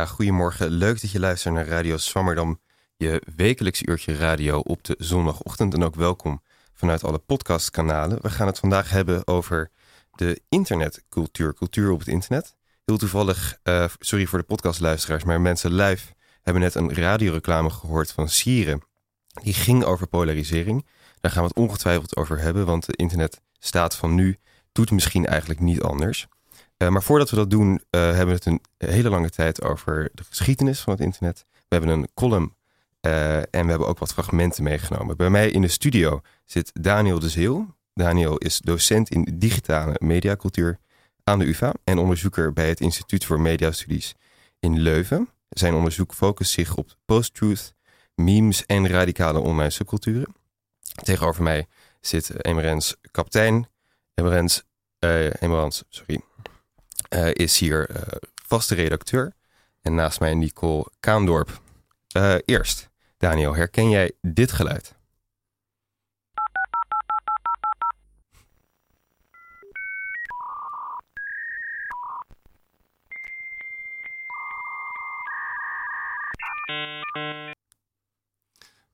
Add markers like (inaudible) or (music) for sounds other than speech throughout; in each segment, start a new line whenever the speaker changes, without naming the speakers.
Ja, goedemorgen. Leuk dat je luistert naar Radio Swammerdam, je wekelijks uurtje radio op de zondagochtend. En ook welkom vanuit alle podcastkanalen. We gaan het vandaag hebben over de internetcultuur, cultuur op het internet. Heel toevallig, uh, sorry voor de podcastluisteraars, maar mensen live hebben net een radioreclame gehoord van Sieren. Die ging over polarisering. Daar gaan we het ongetwijfeld over hebben, want de internetstaat van nu doet misschien eigenlijk niet anders. Uh, maar voordat we dat doen, uh, hebben we het een hele lange tijd over de geschiedenis van het internet. We hebben een column uh, en we hebben ook wat fragmenten meegenomen. Bij mij in de studio zit Daniel de Zeeuw. Daniel is docent in digitale mediacultuur aan de UvA en onderzoeker bij het Instituut voor Mediastudies in Leuven. Zijn onderzoek focust zich op post-truth, memes en radicale online subculturen. Tegenover mij zit Emerens kaptein. Emerens, Emerens sorry, uh, is hier uh, vaste redacteur. En naast mij Nicole Kaandorp. eerst, Daniel, herken jij dit geluid?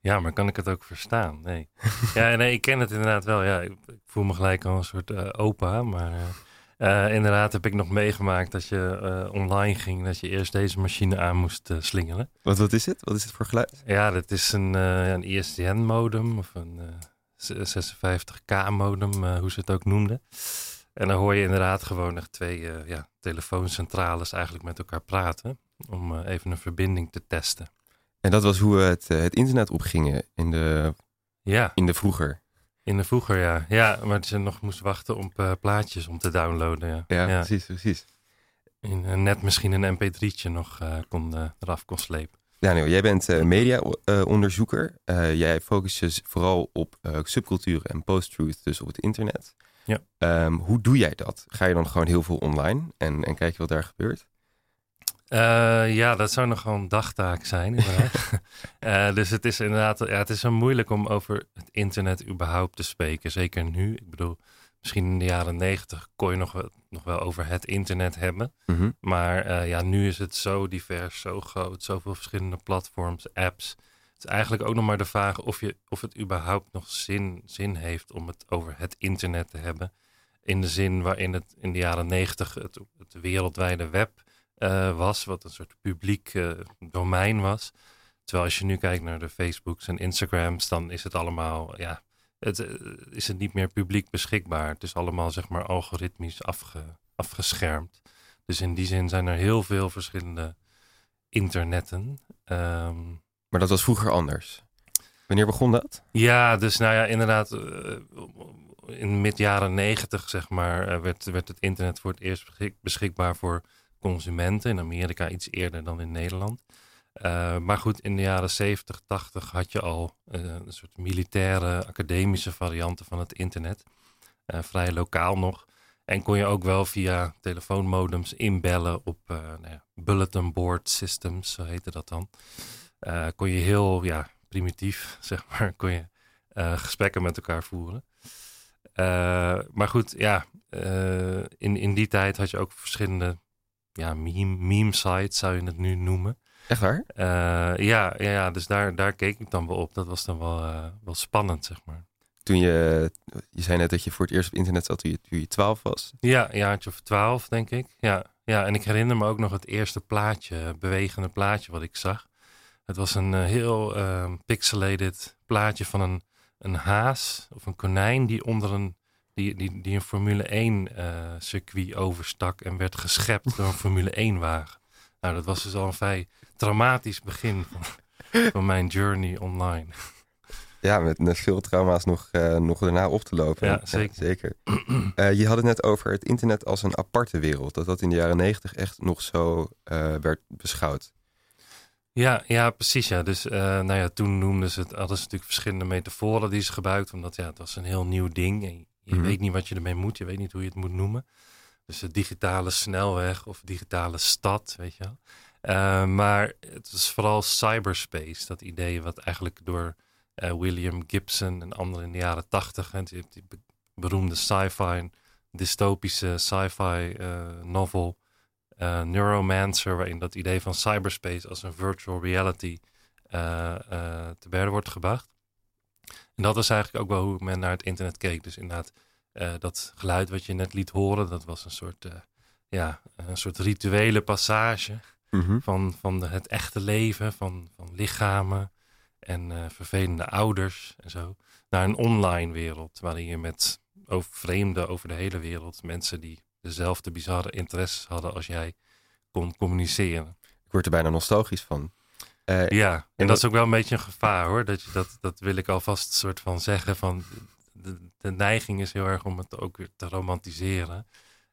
Ja, maar kan ik het ook verstaan? Nee. ja, nee, ik ken het inderdaad wel. Ja, ik, voel me gelijk al een soort opa. Maar inderdaad heb ik nog meegemaakt dat je uh, online ging. Dat je eerst deze machine aan moest slingelen.
Wat, wat is het? Wat is het voor geluid?
Ja, dat is een, een ISDN-modem of een 56K-modem, hoe ze het ook noemden. En dan hoor je inderdaad gewoon nog twee ja, telefooncentrales eigenlijk met elkaar praten. Om even een verbinding te testen.
En dat was hoe we het, het internet opgingen in de,
ja.
in de vroeger.
In de vroeger, ja. Ja, maar ze nog moest wachten op uh, plaatjes om te downloaden. Ja,
ja, ja. precies, precies.
In, uh, net misschien een mp3'tje nog uh, kon, eraf kon slepen.
Daniel, jij bent mediaonderzoeker. jij focust je vooral op subculturen en post-truth, dus op het internet.
Ja.
Um, hoe doe jij dat? Ga je dan gewoon heel veel online en, en kijk je wat daar gebeurt?
Uh, ja, dat zou nog gewoon een dagtaak zijn. uh, (laughs) dus het is inderdaad, ja, het is zo moeilijk om over het internet überhaupt te spreken. Zeker nu. Ik bedoel, misschien in de jaren negentig kon je nog wel, nog wel over het internet hebben.
Mm -hmm.
Maar uh, ja, nu is het zo divers, zo groot, zoveel verschillende platforms, apps. Het is eigenlijk ook nog maar de vraag of, je, of het überhaupt nog zin, zin heeft om het over het internet te hebben. In de zin waarin het in de jaren negentig het, het wereldwijde web uh, was, wat een soort publiek uh, domein was. Terwijl als je nu kijkt naar de Facebooks en Instagrams, dan is het allemaal, ja, het, uh, is het niet meer publiek beschikbaar. Het is allemaal, zeg maar, algoritmisch afge, afgeschermd. Dus in die zin zijn er heel veel verschillende internetten. Um,
maar dat was vroeger anders. Wanneer begon dat?
Ja, dus nou ja, inderdaad, in mid jaren negentig, zeg maar, werd, werd het internet voor het eerst beschikbaar voor consumenten. In Amerika iets eerder dan in Nederland. Uh, maar goed, in de jaren 70, 80 had je al uh, een soort militaire, academische varianten van het internet. Uh, vrij lokaal nog. En kon je ook wel via telefoonmodems inbellen op nou ja, bulletin board systems, zo heette dat dan. kon je heel ja, primitief, (laughs) zeg maar, kon je gesprekken met elkaar voeren. maar goed, ja, in, in die tijd had je ook verschillende ja, meme, meme site zou je het nu noemen.
Echt waar?
Uh, ja, ja, ja, dus daar, daar keek ik dan wel op. Dat was dan wel, uh, wel spannend, zeg maar.
Toen je, je zei net dat je voor het eerst op internet zat toen je, toen je 12 was.
Ja, een jaartje of 12, denk ik. Ja, ja, en ik herinner me ook nog het eerste plaatje, bewegende plaatje wat ik zag. Het was een uh, heel pixelated plaatje van een, een haas of een konijn die onder een die, die, die een Formule 1 uh, circuit overstak en werd geschept door een Formule 1 wagen. Nou, dat was dus al een vrij traumatisch begin van, van mijn journey online.
Ja, met, met veel trauma's nog, uh, nog daarna op te lopen.
Ja, zeker.
Ja, zeker. Uh, (clears throat) je had het net over het internet als een aparte wereld. Dat dat in de jaren negentig echt nog zo werd beschouwd.
Ja, ja, precies. Ja. Dus nou ja, toen noemden ze het, hadden ze natuurlijk verschillende metaforen die ze gebruikten. Omdat ja, het was een heel nieuw ding. En je
Mhm.
weet niet wat je ermee moet. Je weet niet hoe je het moet noemen. Dus de digitale snelweg of digitale stad, weet je wel. Uh, maar het is vooral cyberspace, dat idee wat eigenlijk door uh, William Gibson en anderen in de jaren tachtig, die, die beroemde sci-fi, dystopische sci-fi uh, novel Neuromancer, waarin dat idee van cyberspace als een virtual reality te berden wordt gebracht. En dat was eigenlijk ook wel hoe men naar het internet keek. Dus inderdaad, dat geluid wat je net liet horen, dat was een soort, ja, een soort rituele passage mhm. van, van het echte leven, van, van lichamen en vervelende ouders en zo, naar een online wereld waarin je met over vreemden over de hele wereld, mensen die dezelfde bizarre interesses hadden als jij, kon communiceren.
Ik word er bijna nostalgisch van.
Uh, ja, en, dat is ook wel een beetje een gevaar hoor. Dat, je, dat, dat wil ik alvast soort van zeggen. Van de, de neiging is heel erg om het ook weer te romantiseren.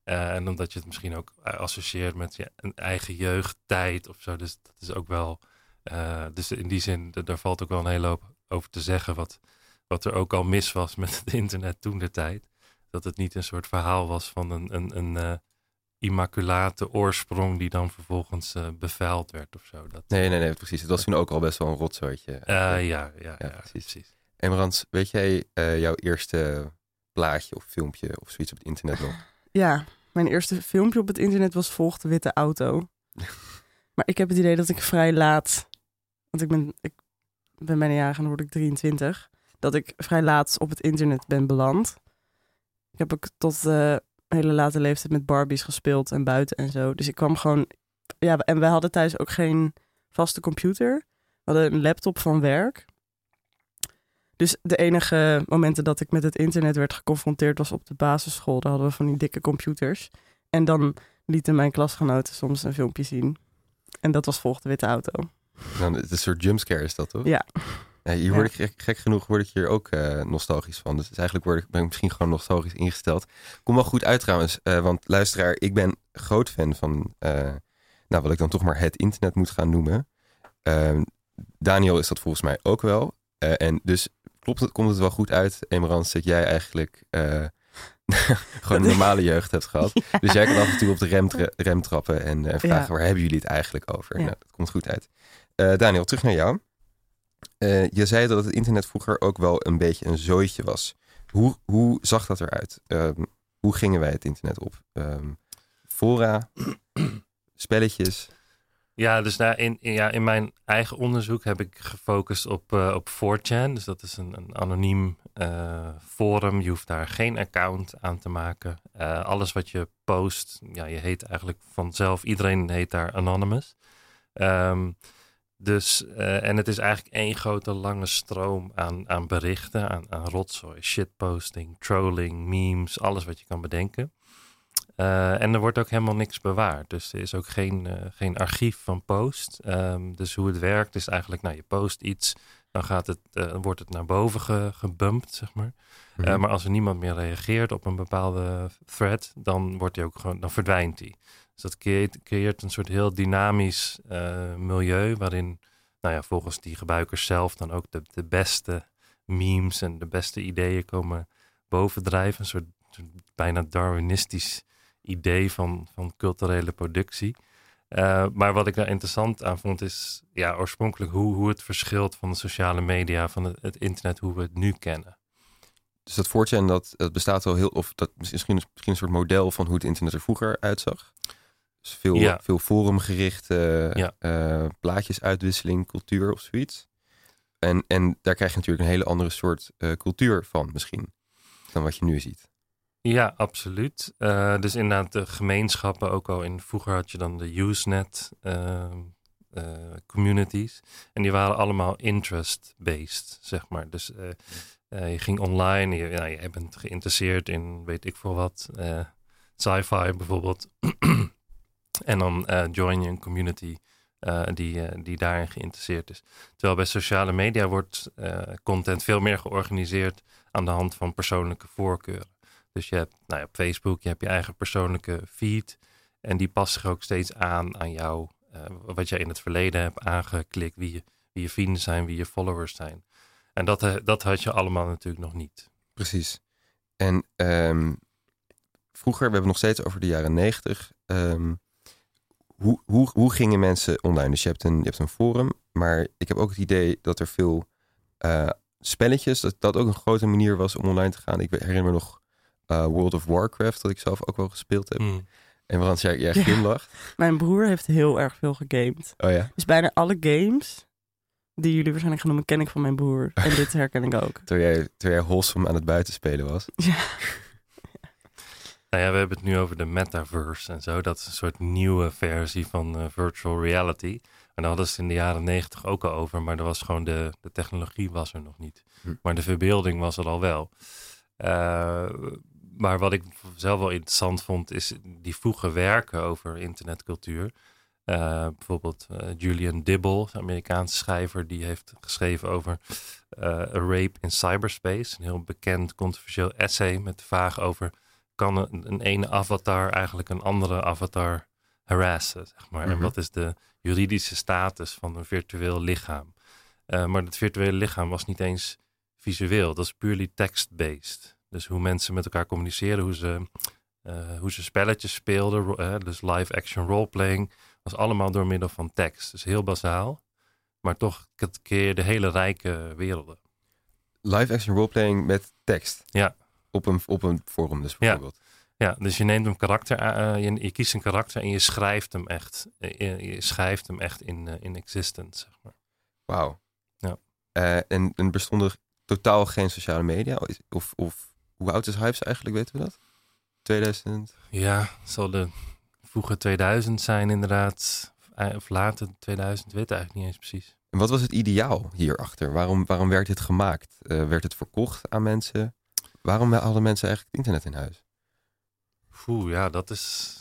Uh, en omdat je het misschien ook associeert met je een eigen jeugdtijd of zo. Dus dat is ook wel. Uh, dus in die zin, daar valt ook wel een hele hoop over te zeggen. Wat, wat er ook al mis was met het internet toen de tijd. Dat het niet een soort verhaal was van een, een, een immaculate oorsprong die dan vervolgens uh, bevuild werd of zo. Dat,
nee, nee, nee, precies. Het was toen ook al best wel een rotzootje.
Uh, ja, ja, ja, ja, precies. precies.
Emrans, weet jij jouw eerste plaatje of filmpje of zoiets op het internet nog? (laughs)
Ja, mijn eerste filmpje op het internet was Volg de Witte Auto. (laughs) maar ik heb het idee dat ik vrij laat, want ik ben, ik ben bijna jarig en dan word ik 23 dat ik vrij laat op het internet ben beland. Ik heb ook tot uh, hele late leeftijd met Barbies gespeeld en buiten en zo. Dus ik kwam gewoon. Ja, en wij hadden thuis ook geen vaste computer. We hadden een laptop van werk. Dus de enige momenten dat ik met het internet werd geconfronteerd was op de basisschool. Daar hadden we van die dikke computers. En dan lieten mijn klasgenoten soms een filmpje zien. En dat was volgende witte auto.
Dan, het is een soort jumpscare is dat toch?
Ja.
Ja, hier word ik gek genoeg word ik hier ook uh, nostalgisch van. Dus eigenlijk word ik, ben ik misschien gewoon nostalgisch ingesteld. Kom wel goed uit trouwens, uh, want luisteraar, ik ben groot fan van, uh, nou wat ik dan toch maar het internet moet gaan noemen. Ehm, Daniel is dat volgens mij ook wel. en dus klopt het, komt het wel goed uit, Emerans, dat jij eigenlijk (laughs) gewoon een normale (laughs) jeugd hebt gehad. Dus jij kan af en toe op de rem, rem trappen en vragen, waar hebben jullie het eigenlijk over? Nou, dat komt goed uit. Daniel, terug naar jou. Uh, je zei dat het internet vroeger ook wel een beetje een zooitje was. Hoe, hoe zag dat eruit? Um, hoe gingen wij het internet op? Um, fora, (clears throat) spelletjes?
Ja, dus daar in, in, ja, in mijn eigen onderzoek heb ik gefocust op, uh, op 4chan. Dus dat is een, een anoniem uh, forum. Je hoeft daar geen account aan te maken. Uh, alles wat je post, ja, je heet eigenlijk vanzelf. Iedereen heet daar Anonymous. Um, dus, uh, en het is eigenlijk één grote lange stroom aan, aan berichten, aan, aan rotzooi, shitposting, trolling, memes, alles wat je kan bedenken. Uh, en er wordt ook helemaal niks bewaard. Dus er is ook geen, uh, geen archief van post. Um, dus hoe het werkt is eigenlijk, nou je post iets, dan gaat het, wordt het naar boven ge, gebumpt, zeg maar. Mm -hmm. maar als er niemand meer reageert op een bepaalde thread, dan, wordt die ook gewoon, dan verdwijnt die. Dat creëert, een soort heel dynamisch uh, milieu waarin, nou ja, volgens die gebruikers zelf dan ook de, de beste memes en de beste ideeën komen bovendrijven. Een soort, bijna Darwinistisch idee van, van culturele productie. Uh, maar wat ik daar interessant aan vond is ja, oorspronkelijk hoe, hoe het verschilt van de sociale media, van het, het internet, hoe we het nu kennen.
Dus dat 4 dat, dat bestaat al heel, of dat misschien, misschien een soort model van hoe het internet er vroeger uitzag. Dus veel, ja. veel forumgerichte ja. uh, plaatjesuitwisseling, cultuur of zoiets. En, en daar krijg je natuurlijk een hele andere soort uh, cultuur van misschien dan wat je nu ziet.
Ja, absoluut. Uh, dus inderdaad de gemeenschappen ook al in. Vroeger had je dan de Usenet ehm, communities. En die waren allemaal interest-based, zeg maar. Dus je ging online, je, ja, je bent geïnteresseerd in weet ik veel wat. sci-fi bijvoorbeeld. (clears throat) En dan uh, join je een community uh, die, uh, die daarin geïnteresseerd is. Terwijl bij sociale media wordt content veel meer georganiseerd aan de hand van persoonlijke voorkeuren. Dus je hebt nou ja, op Facebook, je hebt je eigen persoonlijke feed. En die past zich ook steeds aan aan jou, wat jij in het verleden hebt aangeklikt, wie je, wie je vrienden zijn, wie je followers zijn. En dat, dat had je allemaal natuurlijk nog niet.
Precies. En um, vroeger, we hebben nog steeds over de jaren negentig. Um, hoe, hoe, hoe gingen mensen online? Dus je hebt, een, je hebt een forum, maar ik heb ook het idee dat er veel uh, spelletjes, dat dat ook een grote manier was om online te gaan. Ik herinner me nog uh, World of Warcraft, dat ik zelf ook wel gespeeld heb.
Mm.
En waarom jij, jij
Ja.
glimlacht? (laughs)
Mijn broer heeft heel erg veel gegamed.
Oh ja?
Dus bijna alle games die jullie waarschijnlijk gaan noemen, ken ik van mijn broer. En (laughs) dit herken ik ook.
Terwijl jij, terwijl jij wholesome aan het buitenspelen was.
Ja. (laughs)
Nou ja, we hebben het nu over de metaverse en zo. Dat is een soort nieuwe versie van eh, virtual reality. En daar hadden ze het in de jaren negentig ook al over. Maar er was gewoon de, de technologie was er nog niet.
Hm.
Maar de verbeelding was er al wel. Eh, maar wat ik zelf wel interessant vond, is die vroege werken over internetcultuur. Eh, bijvoorbeeld Julian Dibble, een Amerikaanse schrijver, die heeft geschreven over A Rape in Cyberspace. Een heel bekend controversieel essay met de vraag over kan een, een ene avatar eigenlijk een andere avatar harassen, zeg maar. En
Mhm.
wat is de juridische status van een virtueel lichaam? Eh, maar het virtuele lichaam was niet eens visueel, dat is purely text-based. Dus hoe mensen met elkaar communiceren, hoe ze, eh, hoe ze spelletjes speelden, eh, dus live-action roleplaying, was allemaal door middel van tekst. Dus heel bazaal, maar toch creëerde hele rijke werelden.
Live action roleplaying met tekst.
Ja.
Op een, op een forum dus bijvoorbeeld.
Ja, dus je neemt een karakter, eh, je, je kiest een karakter en je schrijft hem echt, eh, je, je schrijft hem echt in, in existence, zeg maar.
Wauw.
Ja.
Eh, en, en bestonden er totaal geen sociale media? Of, of hoe oud is Hypes eigenlijk, weten we dat? 2000?
Ja, het zal de vroege 2000 zijn inderdaad, of later 2000, weet ik eigenlijk niet eens precies.
En wat was het ideaal hierachter? Waarom, waarom werd dit gemaakt? Werd het verkocht aan mensen? Waarom hadden mensen eigenlijk het internet in huis?
Oeh, ja, dat is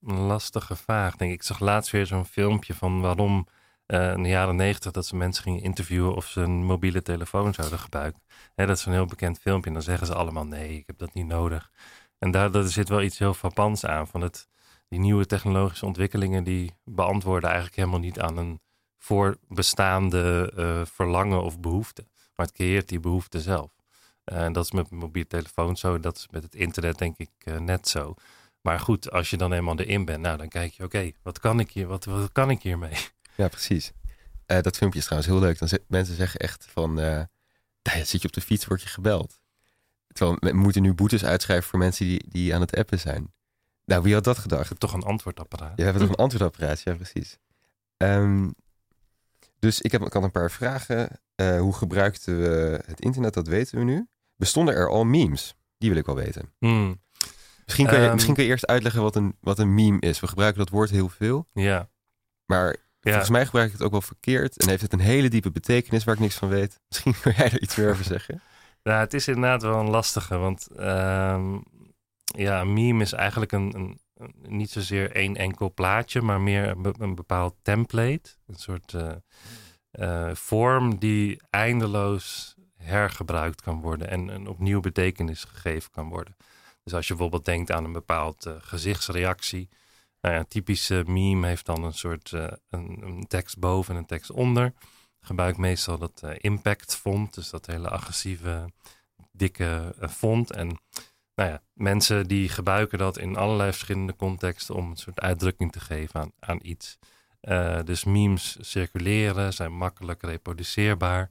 een lastige vraag. Denk ik. ik zag laatst weer zo'n filmpje van waarom eh, in de jaren negentig dat ze mensen gingen interviewen of ze een mobiele telefoon zouden gebruiken. Hè, dat is een heel bekend filmpje en dan zeggen ze allemaal nee, ik heb dat niet nodig. En daar, daar zit wel iets heel frappants aan van het, die nieuwe technologische ontwikkelingen die beantwoorden eigenlijk helemaal niet aan een voorbestaande eh, verlangen of behoefte. Maar het creëert die behoefte zelf. Eh, En dat is met mobiele telefoon zo. Dat is met het internet denk ik eh, net zo. Maar goed, als je dan eenmaal erin bent, nou dan kijk je, oké, wat kan ik hier, wat, wat kan ik hiermee?
Ja, precies. Eh, dat filmpje is trouwens heel leuk. Dan mensen zeggen echt van, nou zit je op de fiets, word je gebeld. Terwijl we moeten nu boetes uitschrijven voor mensen die, die aan het appen zijn. Nou, wie had dat gedacht?
Toch een antwoordapparaat.
Ja, we hebben toch een antwoordapparaat, ja precies. Ehm, dus ik heb ik had een paar vragen. Hoe gebruikten we het internet? Dat weten we nu. Bestonden er al memes? Die wil ik wel weten.
Hmm,
Misschien kun je,
Ehm.
misschien kun je eerst uitleggen wat een, wat een meme is. We gebruiken dat woord heel veel.
ja,
Maar
ja.
volgens mij gebruik ik het ook wel verkeerd. En heeft het een hele diepe betekenis waar ik niks van weet. (laughs) Misschien kun jij er iets meer over (laughs) zeggen.
Nou, het is inderdaad wel een lastige, want ehm, ja, een meme is eigenlijk een, een, niet zozeer één enkel plaatje, maar meer een bepaald template. Een soort eh, eh, vorm die eindeloos hergebruikt kan worden en een opnieuw betekenis gegeven kan worden. Dus als je bijvoorbeeld denkt aan een bepaald eh, gezichtsreactie. Nou een typische meme heeft dan een soort eh, een, tekst boven en een tekst onder gebruik meestal dat eh, impact font, dus dat hele agressieve, dikke font. En nou ja, mensen die gebruiken dat in allerlei verschillende contexten om een soort uitdrukking te geven aan, aan iets. Dus memes circuleren, zijn makkelijk reproduceerbaar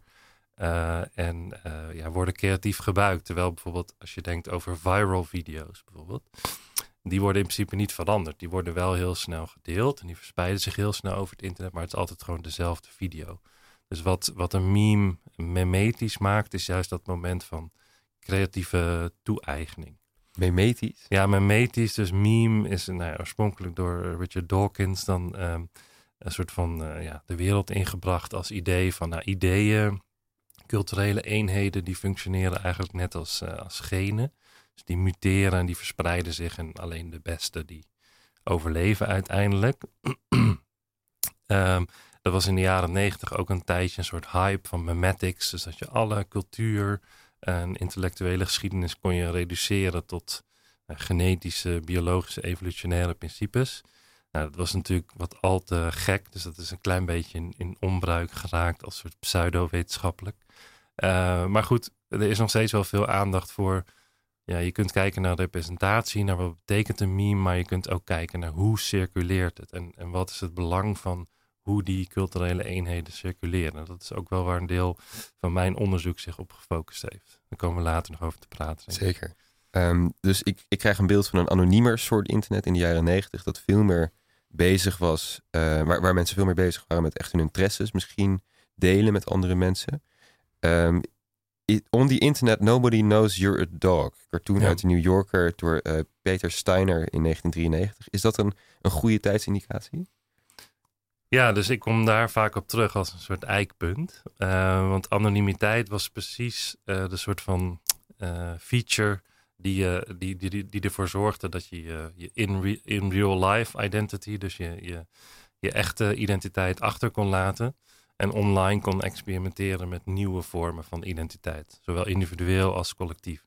eh, en eh, ja, worden creatief gebruikt. Terwijl bijvoorbeeld als je denkt over viral video's bijvoorbeeld, die worden in principe niet veranderd. Die worden wel heel snel gedeeld en die verspreiden zich heel snel over het internet, maar het is altijd gewoon dezelfde video. Dus wat, wat een meme memetisch maakt, is juist dat moment van creatieve toe-eigening.
Memetisch.
Ja, memetisch, dus meme is nou ja, oorspronkelijk door Richard Dawkins dan ehm, een soort van eh, ja, de wereld ingebracht als idee van nou, ideeën, culturele eenheden die functioneren eigenlijk net als, eh, als genen. Dus die muteren en die verspreiden zich en alleen de beste die overleven uiteindelijk. (clears throat) Ehm, dat was in de jaren negentig ook een tijdje een soort hype van memetics. Dus dat je alle cultuur en intellectuele geschiedenis kon je reduceren tot eh, genetische, biologische, evolutionaire principes. Nou, dat was natuurlijk wat al te gek, dus dat is een klein beetje in onbruik geraakt als soort pseudo-wetenschappelijk. Eh, maar goed, er is nog steeds wel veel aandacht voor. Ja, je kunt kijken naar representatie, naar wat betekent een meme, maar je kunt ook kijken naar hoe circuleert het en, en wat is het belang van hoe die culturele eenheden circuleren. Dat is ook wel waar een deel van mijn onderzoek zich op gefocust heeft. Daar komen we later nog over te praten.
Zeker. Ehm, dus ik, ik krijg een beeld van een anoniemer soort internet in de jaren negentig. Dat veel meer bezig was. eh, waar, waar mensen veel meer bezig waren met echt hun interesses. Misschien delen met andere mensen. Ehm, on the internet, nobody knows you're a dog. Cartoon
Ja.
uit de New Yorker door eh, Peter Steiner in 1993. Is dat een, een goede tijdsindicatie?
Ja, dus ik kom daar vaak op terug als een soort eikpunt. Eh, want anonimiteit was precies eh, de soort van feature die, die, die, die, die ervoor zorgde dat je je, je in, re- in real life identity, dus je, je, je echte identiteit achter kon laten. En online kon experimenteren met nieuwe vormen van identiteit. Zowel individueel als collectief.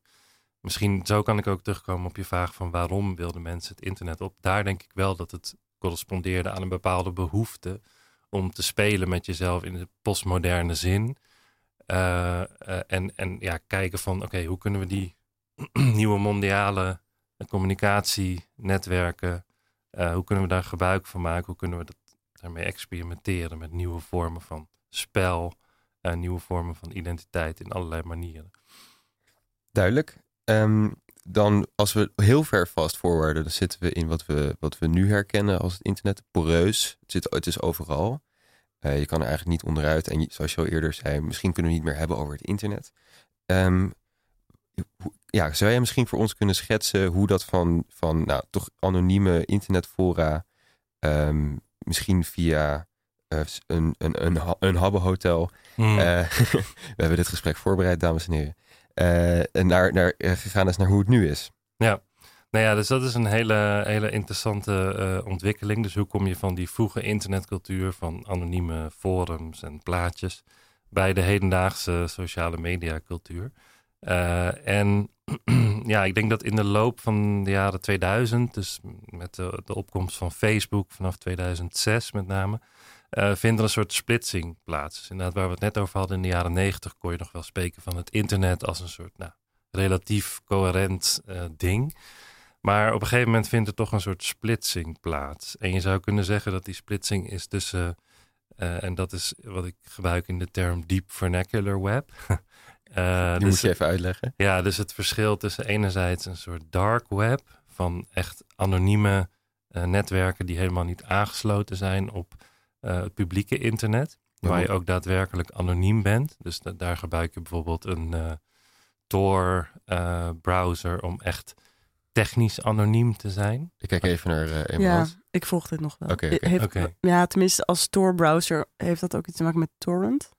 Misschien zo kan ik ook terugkomen op je vraag van waarom wilden mensen het internet op. Daar denk ik wel dat het correspondeerde aan een bepaalde behoefte om te spelen met jezelf in de postmoderne zin. Eh, eh, en, en ja, kijken van oké, hoe kunnen we die (clears throat) nieuwe mondiale communicatienetwerken, eh, hoe kunnen we daar gebruik van maken? Hoe kunnen we dat, daarmee experimenteren met nieuwe vormen van spel, eh, nieuwe vormen van identiteit in allerlei manieren.
Duidelijk. Ehm, dan als we heel ver fast forwarden, dan zitten we in wat we, wat we nu herkennen als het internet. Poreus. Het, zit, het is overal. Eh, je kan er eigenlijk niet onderuit. En je- zoals je al eerder zei, misschien kunnen we niet meer hebben over het internet. Ehm, ja, zou jij misschien voor ons kunnen schetsen hoe dat van, van nou, toch anonieme internetfora, ehm, misschien via eh, een, een, een, een habbehotel,
Hmm.
eh, (laughs) we hebben dit gesprek voorbereid, dames en heren. Eh, en naar, naar, gegaan is naar hoe het nu is.
Nou ja, dus dat is een hele, hele interessante ontwikkeling. Dus hoe kom je van die vroege internetcultuur van anonieme forums en plaatjes bij de hedendaagse sociale media cultuur? Eh, en (clears throat) ja, ik denk dat in de loop van de jaren 2000, dus met de, opkomst van Facebook vanaf 2006 met name, eh, vindt er een soort splitsing plaats. Dus inderdaad, waar we het net over hadden in de jaren 90, kon je nog wel spreken van het internet als een soort nou, relatief coherent eh, ding. Maar op een gegeven moment vindt er toch een soort splitsing plaats. En je zou kunnen zeggen dat die splitsing is tussen, eh, en dat is wat ik gebruik in de term deep vernacular web. (laughs) Eh,
Die
dus
moet je even uitleggen.
ja, dus het verschil tussen enerzijds een soort dark web van echt anonieme eh, netwerken die helemaal niet aangesloten zijn op eh, het publieke internet, waar je ook daadwerkelijk anoniem bent. Dus da- daar gebruik je bijvoorbeeld een eh, Tor-browser om echt technisch anoniem te zijn.
Ik kijk even naar eh
Ja, ik volg dit nog wel.
Oké, Oké.
Ja, tenminste als Tor-browser heeft dat ook iets te maken met torrent?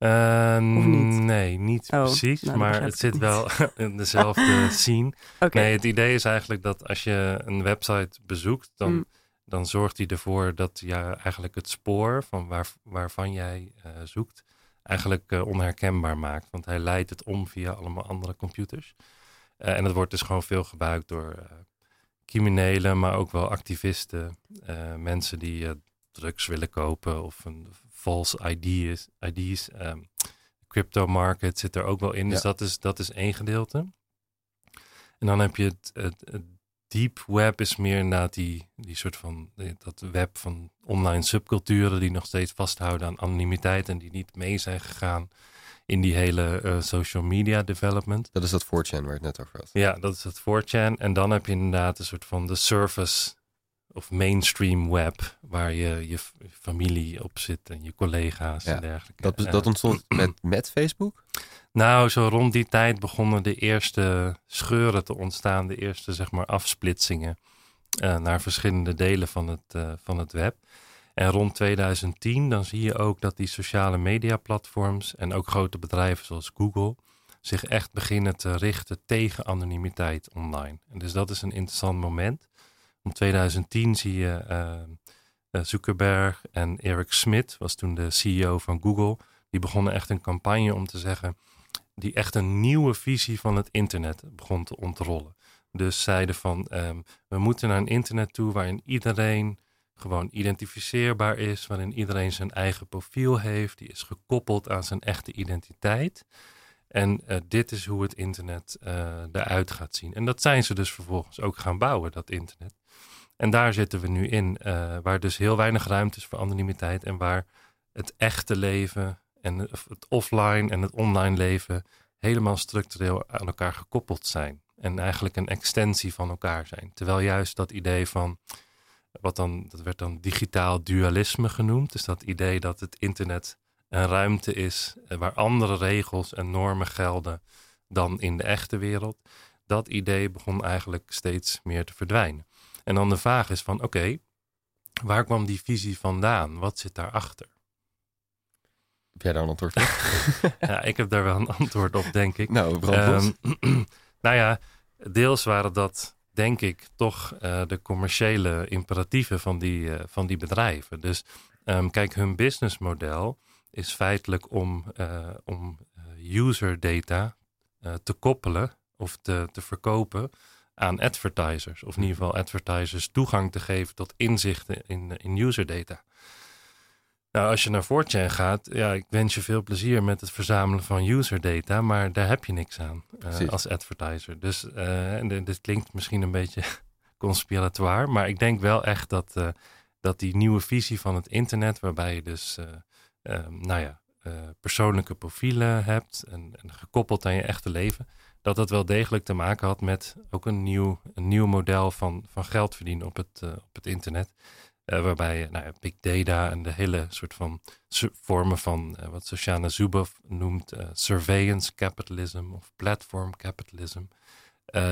Eh,
Of niet?
Nee, niet
Oh,
precies,
nou,
maar het zit wel (laughs) in dezelfde (laughs) scene. Nee, het idee is eigenlijk dat als je een website bezoekt, dan,
Mm.
dan zorgt hij ervoor dat ja, eigenlijk het spoor van waar, waarvan jij eh, zoekt, eigenlijk eh, onherkenbaar maakt. Want hij leidt het om via allemaal andere computers. Eh, en dat wordt dus gewoon veel gebruikt door criminelen, maar ook wel activisten, mensen die drugs willen kopen of een false ID's, ID's ehm, crypto market zit er ook wel in. Dus
Ja.
dat is, dat is één gedeelte. En dan heb je het, het, het deep web is meer inderdaad die, die soort van dat web van online subculturen die nog steeds vasthouden aan anonimiteit en die niet mee zijn gegaan in die hele eh, social media development.
Dat is dat 4chan waar het net over had.
Ja, dat is het 4chan. En dan heb je inderdaad een soort van de surface of mainstream web, waar je je familie op zit en je collega's
Ja,
en dergelijke.
Dat, dat ontstond (clears throat) met, met Facebook?
Nou, zo rond die tijd begonnen de eerste scheuren te ontstaan, de eerste zeg maar afsplitsingen eh, naar verschillende delen van het, eh, van het web. En rond 2010 dan zie je ook dat die sociale media platforms en ook grote bedrijven zoals Google zich echt beginnen te richten tegen anonimiteit online. En dus dat is een interessant moment. Om 2010 zie je eh, eh, Zuckerberg en Eric Schmidt, was toen de CEO van Google, die begonnen echt een campagne om te zeggen, die echt een nieuwe visie van het internet begon te ontrollen. Dus zeiden van, ehm, we moeten naar een internet toe waarin iedereen gewoon identificeerbaar is, waarin iedereen zijn eigen profiel heeft, die is gekoppeld aan zijn echte identiteit. En eh, dit is hoe het internet eruit gaat zien. En dat zijn ze dus vervolgens ook gaan bouwen, dat internet. En daar zitten we nu in, eh, waar dus heel weinig ruimte is voor anonimiteit en waar het echte leven en het offline en het online leven helemaal structureel aan elkaar gekoppeld zijn. en eigenlijk een extensie van elkaar zijn. Terwijl juist dat idee van, wat dan, dat werd dan digitaal dualisme genoemd, dus dat idee dat het internet een ruimte is eh, waar andere regels en normen gelden dan in de echte wereld. Dat idee begon eigenlijk steeds meer te verdwijnen. En dan de vraag is van oké, waar kwam die visie vandaan? Wat zit daarachter?
Heb jij daar een antwoord op? (laughs)
ja, ik heb daar wel een antwoord op, denk ik.
Nou,
um, (clears throat) Nou ja, deels waren dat, denk ik, toch uh, de commerciële imperatieven van die, uh, van die bedrijven. Dus um, kijk, hun businessmodel is feitelijk om, uh, om user data te koppelen of te, te verkopen aan advertisers. Of in ieder geval advertisers toegang te geven tot inzichten in, in user data. Nou, als je naar 4 gaat, ja, ik wens je veel plezier met het verzamelen van user data, maar daar heb je niks aan uh, als advertiser. Dus uh, en dit klinkt misschien een beetje (laughs) conspiratoire, maar ik denk wel echt dat, uh, dat die nieuwe visie van het internet, waarbij je dus, nou ja, persoonlijke profielen hebt en, en, gekoppeld aan je echte leven, dat dat wel degelijk te maken had met ook een nieuw, een nieuw model van, van geld verdienen op het, op het internet. Uh, waarbij nou ja, big data en de hele soort van vormen van wat Shoshana Zuboff noemt surveillance capitalism of platform capitalism.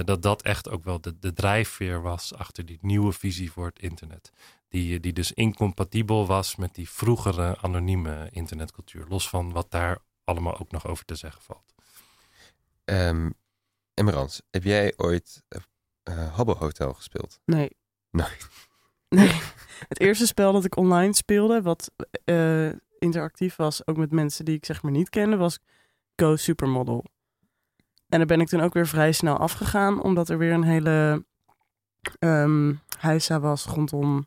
dat dat echt ook wel de, de drijfveer was achter die nieuwe visie voor het internet. Die, die dus incompatibel was met die vroegere anonieme internetcultuur. Los van wat daar allemaal ook nog over te zeggen valt.
Um, Emerans, heb jij ooit Habbo Hotel gespeeld?
Nee.
Nee. (laughs)
Nee. Het eerste spel dat ik online speelde, wat uh, interactief was, ook met mensen die ik zeg maar niet kende, was Go Supermodel. En daar ben ik toen ook weer vrij snel afgegaan, omdat er weer een hele um, heisa was rondom,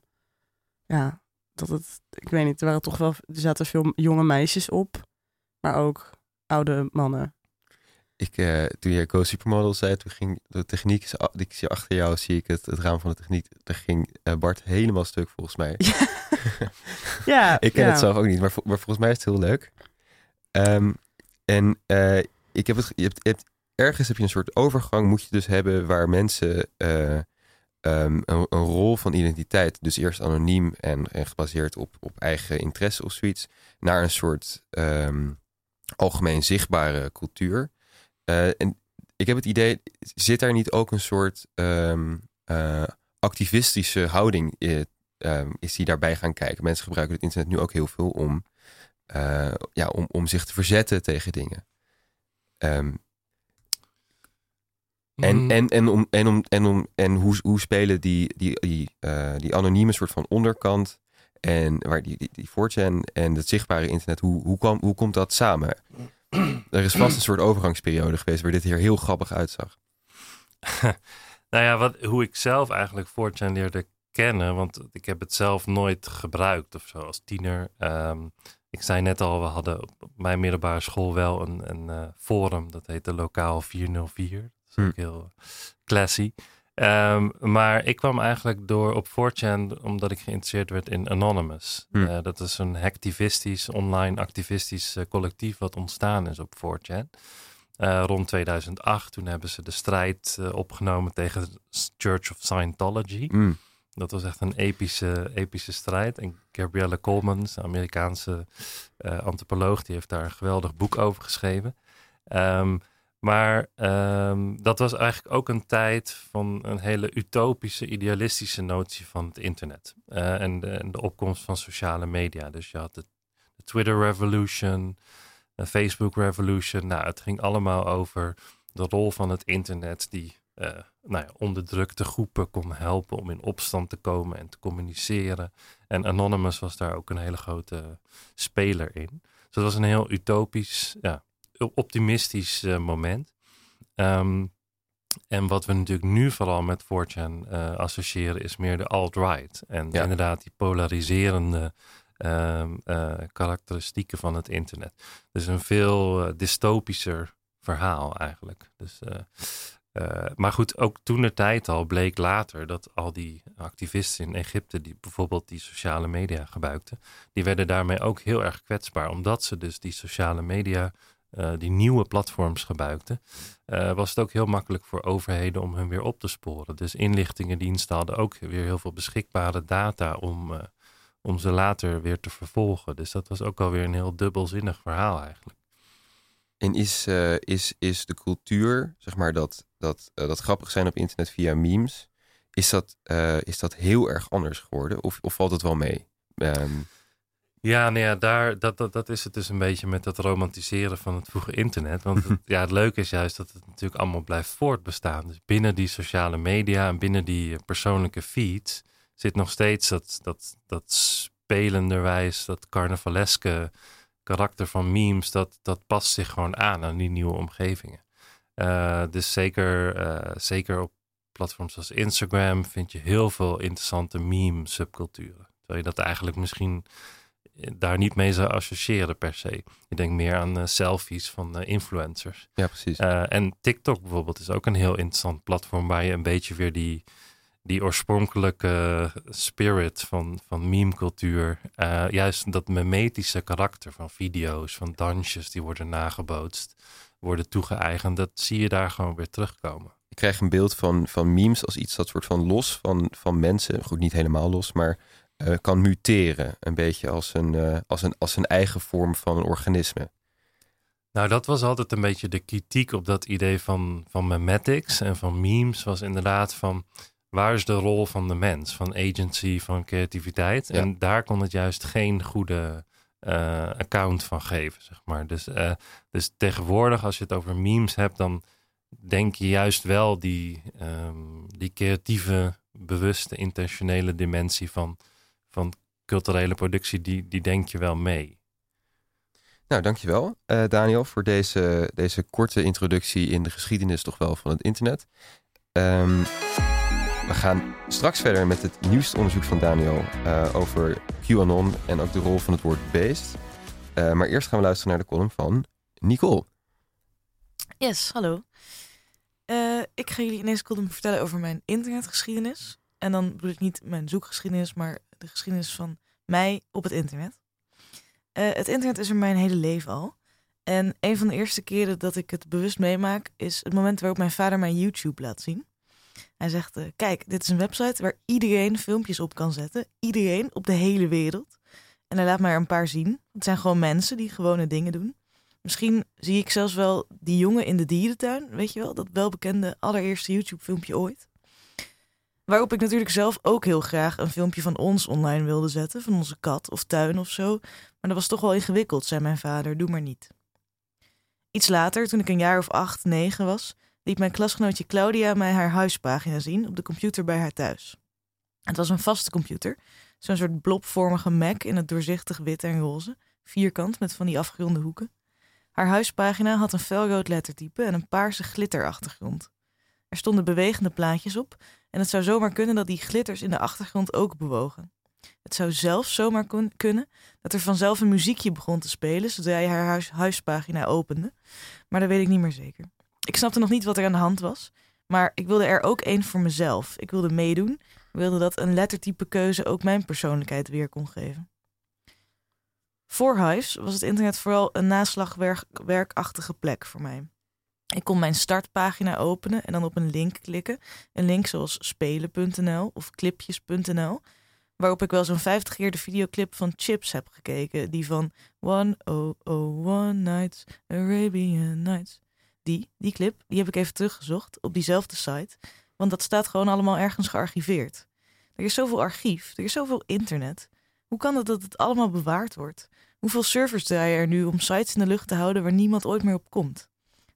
ja, dat het, ik weet niet, er waren toch wel, er zaten veel jonge meisjes op, maar ook oude mannen.
Ik, uh, toen je Go Supermodel zei, toen ging de techniek, ik zie achter jou, zie ik het, het raam van de techniek, daar ging uh, Bart helemaal stuk volgens mij.
Ja, (laughs) ja
ik ken
ja.
het zelf ook niet, maar, maar volgens mij is het heel leuk. Um, en uh, ik heb het, je hebt, je hebt, ergens heb je een soort overgang, moet je dus hebben waar mensen um, een, een, rol van identiteit, dus eerst anoniem en, en gebaseerd op, op eigen interesse of zoiets, naar een soort um, algemeen zichtbare cultuur. Uh, en ik heb het idee, zit daar niet ook een soort um, uh, activistische houding? Uh, um, is die daarbij gaan kijken? Mensen gebruiken het internet nu ook heel veel om, ja, om, om zich te verzetten tegen dingen. Um, en,
Mm.
en, en, om, en, om, en, om, en hoe, hoe spelen die, die, die, die anonieme soort van onderkant en waar die, die, die 4chan en het zichtbare internet, hoe, hoe, kwam, hoe komt dat samen? (clears throat) Er is vast een soort overgangsperiode geweest waar dit hier heel grappig uitzag. (laughs)
nou ja, wat, hoe ik zelf eigenlijk 4chan leerde kennen, want ik heb het zelf nooit gebruikt of zo als tiener. Um, ik zei net al, we hadden op mijn middelbare school wel een, een uh, forum, dat heette Lokaal 404. Dat is ook hm. heel classy. Um, maar ik kwam eigenlijk door op 4chan omdat ik geïnteresseerd werd in Anonymous.
Hm.
Uh, dat is een hacktivistisch, online activistisch uh, collectief wat ontstaan is op 4chan. Uh, rond 2008, toen hebben ze de strijd opgenomen tegen de Church of Scientology.
Hm.
Dat was echt een epische, epische strijd. En Gabrielle Coleman, een Amerikaanse antropoloog, die heeft daar een geweldig boek over geschreven. Um, maar um, dat was eigenlijk ook een tijd van een hele utopische, idealistische notie van het internet. Uh, en, de, opkomst van sociale media. Dus je had de, Twitter Revolution, de Facebook Revolution. Nou, het ging allemaal over de rol van het internet die uh, nou ja, onderdrukte groepen kon helpen om in opstand te komen en te communiceren. En Anonymous was daar ook een hele grote speler in. Dus het was een heel utopisch, ja, optimistisch uh, moment. Um, en wat we natuurlijk nu vooral met 4chan uh, associëren is meer de alt-right. En ja. inderdaad die polariserende uh, uh, karakteristieken van het internet. Dus een veel dystopischer verhaal eigenlijk. Dus, maar goed, ook toen de tijd al bleek later dat al die activisten in Egypte, die bijvoorbeeld die sociale media gebruikten, die werden daarmee ook heel erg kwetsbaar, omdat ze dus die sociale media eh, die nieuwe platforms gebruikten, eh, was het ook heel makkelijk voor overheden om hun weer op te sporen. Dus inlichtingendiensten hadden ook weer heel veel beschikbare data om, eh, om ze later weer te vervolgen. Dus dat was ook alweer een heel dubbelzinnig verhaal eigenlijk.
En is, is, is de cultuur, zeg maar, dat, dat, dat grappig zijn op internet via memes, is dat, is dat heel erg anders geworden? Of, of valt het wel mee? Ehm,
Ja, nou ja, daar, dat, dat, dat is het dus een beetje met dat romantiseren van het vroege internet. Want het, (laughs) ja, het leuke is juist dat het natuurlijk allemaal blijft voortbestaan. Dus binnen die sociale media en binnen die eh, persoonlijke feeds zit nog steeds dat, dat, dat spelenderwijs, dat carnavaleske karakter van memes. Dat, dat past zich gewoon aan aan die nieuwe omgevingen. Eh, dus zeker, eh, zeker op platforms als Instagram vind je heel veel interessante meme-subculturen. Terwijl je dat eigenlijk misschien daar niet mee zou associëren per se. Je denkt meer aan eh, selfies van eh, influencers.
ja, precies.
Eh, en TikTok bijvoorbeeld is ook een heel interessant platform waar je een beetje weer die, die oorspronkelijke spirit van, van meme-cultuur, juist dat memetische karakter van video's, van dansjes die worden nagebootst, worden toegeëigend, dat zie je daar gewoon weer terugkomen.
Ik krijg een beeld van, van memes als iets dat soort van los van, van mensen, goed niet helemaal los, maar eh, kan muteren. Een beetje als een, eh, als, een, als een eigen vorm van een organisme.
Nou, dat was altijd een beetje de kritiek op dat idee van, van memetics en van memes. Was inderdaad van waar is de rol van de mens, van agency, van creativiteit.
Ja.
En daar kon het juist geen goede eh, account van geven, zeg maar. Dus, dus tegenwoordig, als je het over memes hebt, dan denk je juist wel die, ehm, die creatieve, bewuste, intentionele dimensie van, van culturele productie, die, die denk je wel mee.
Nou, dankjewel eh Daniel voor deze, deze korte introductie in de geschiedenis toch wel van het internet. Ehm, we gaan straks verder met het nieuwste onderzoek van Daniel eh, over QAnon en ook de rol van het woord beest. Eh, maar eerst gaan we luisteren naar de column van Nicole.
Yes, hallo. Eh, ik ga jullie in deze column vertellen over mijn internetgeschiedenis. En dan bedoel ik niet mijn zoekgeschiedenis, maar de geschiedenis van mij op het internet. Eh, het internet is er mijn hele leven al. En een van de eerste keren dat ik het bewust meemaak, is het moment waarop mijn vader mij YouTube laat zien. Hij zegt: eh, Kijk, dit is een website waar iedereen filmpjes op kan zetten. Iedereen op de hele wereld. En hij laat mij er een paar zien. Het zijn gewoon mensen die gewone dingen doen. Misschien zie ik zelfs wel die jongen in de dierentuin, weet je wel, dat welbekende allereerste YouTube-filmpje ooit. Waarop ik natuurlijk zelf ook heel graag een filmpje van ons online wilde zetten, van onze kat of tuin of zo. Maar dat was toch wel ingewikkeld, zei mijn vader, doe maar niet. Iets later, toen ik een jaar of acht, negen was, liet mijn klasgenootje Claudia mij haar huispagina zien op de computer bij haar thuis. Het was een vaste computer, zo'n soort blobvormige Mac in het doorzichtig wit en roze, vierkant met van die afgeronde hoeken. Haar huispagina had een felrood lettertype en een paarse glitterachtergrond. Er stonden bewegende plaatjes op en het zou zomaar kunnen dat die glitters in de achtergrond ook bewogen. Het zou zelfs zomaar kun- kunnen dat er vanzelf een muziekje begon te spelen zodra je haar huis- huispagina opende, maar dat weet ik niet meer zeker. Ik snapte nog niet wat er aan de hand was, maar ik wilde er ook één voor mezelf. Ik wilde meedoen, ik wilde dat een lettertype keuze ook mijn persoonlijkheid weer kon geven. Voor Hives was het internet vooral een naslagwerkachtige plek voor mij. Ik kon mijn startpagina openen en dan op een link klikken. Een link zoals spelen.nl of clipjes.nl. Waarop ik wel zo'n 50 keer de videoclip van Chips heb gekeken. Die van 1001 Nights, Arabian Nights. Die, die clip, die heb ik even teruggezocht op diezelfde site. Want dat staat gewoon allemaal ergens gearchiveerd. Er is zoveel archief, er is zoveel internet. Hoe kan het dat het allemaal bewaard wordt? Hoeveel servers draaien er nu om sites in de lucht te houden waar niemand ooit meer op komt?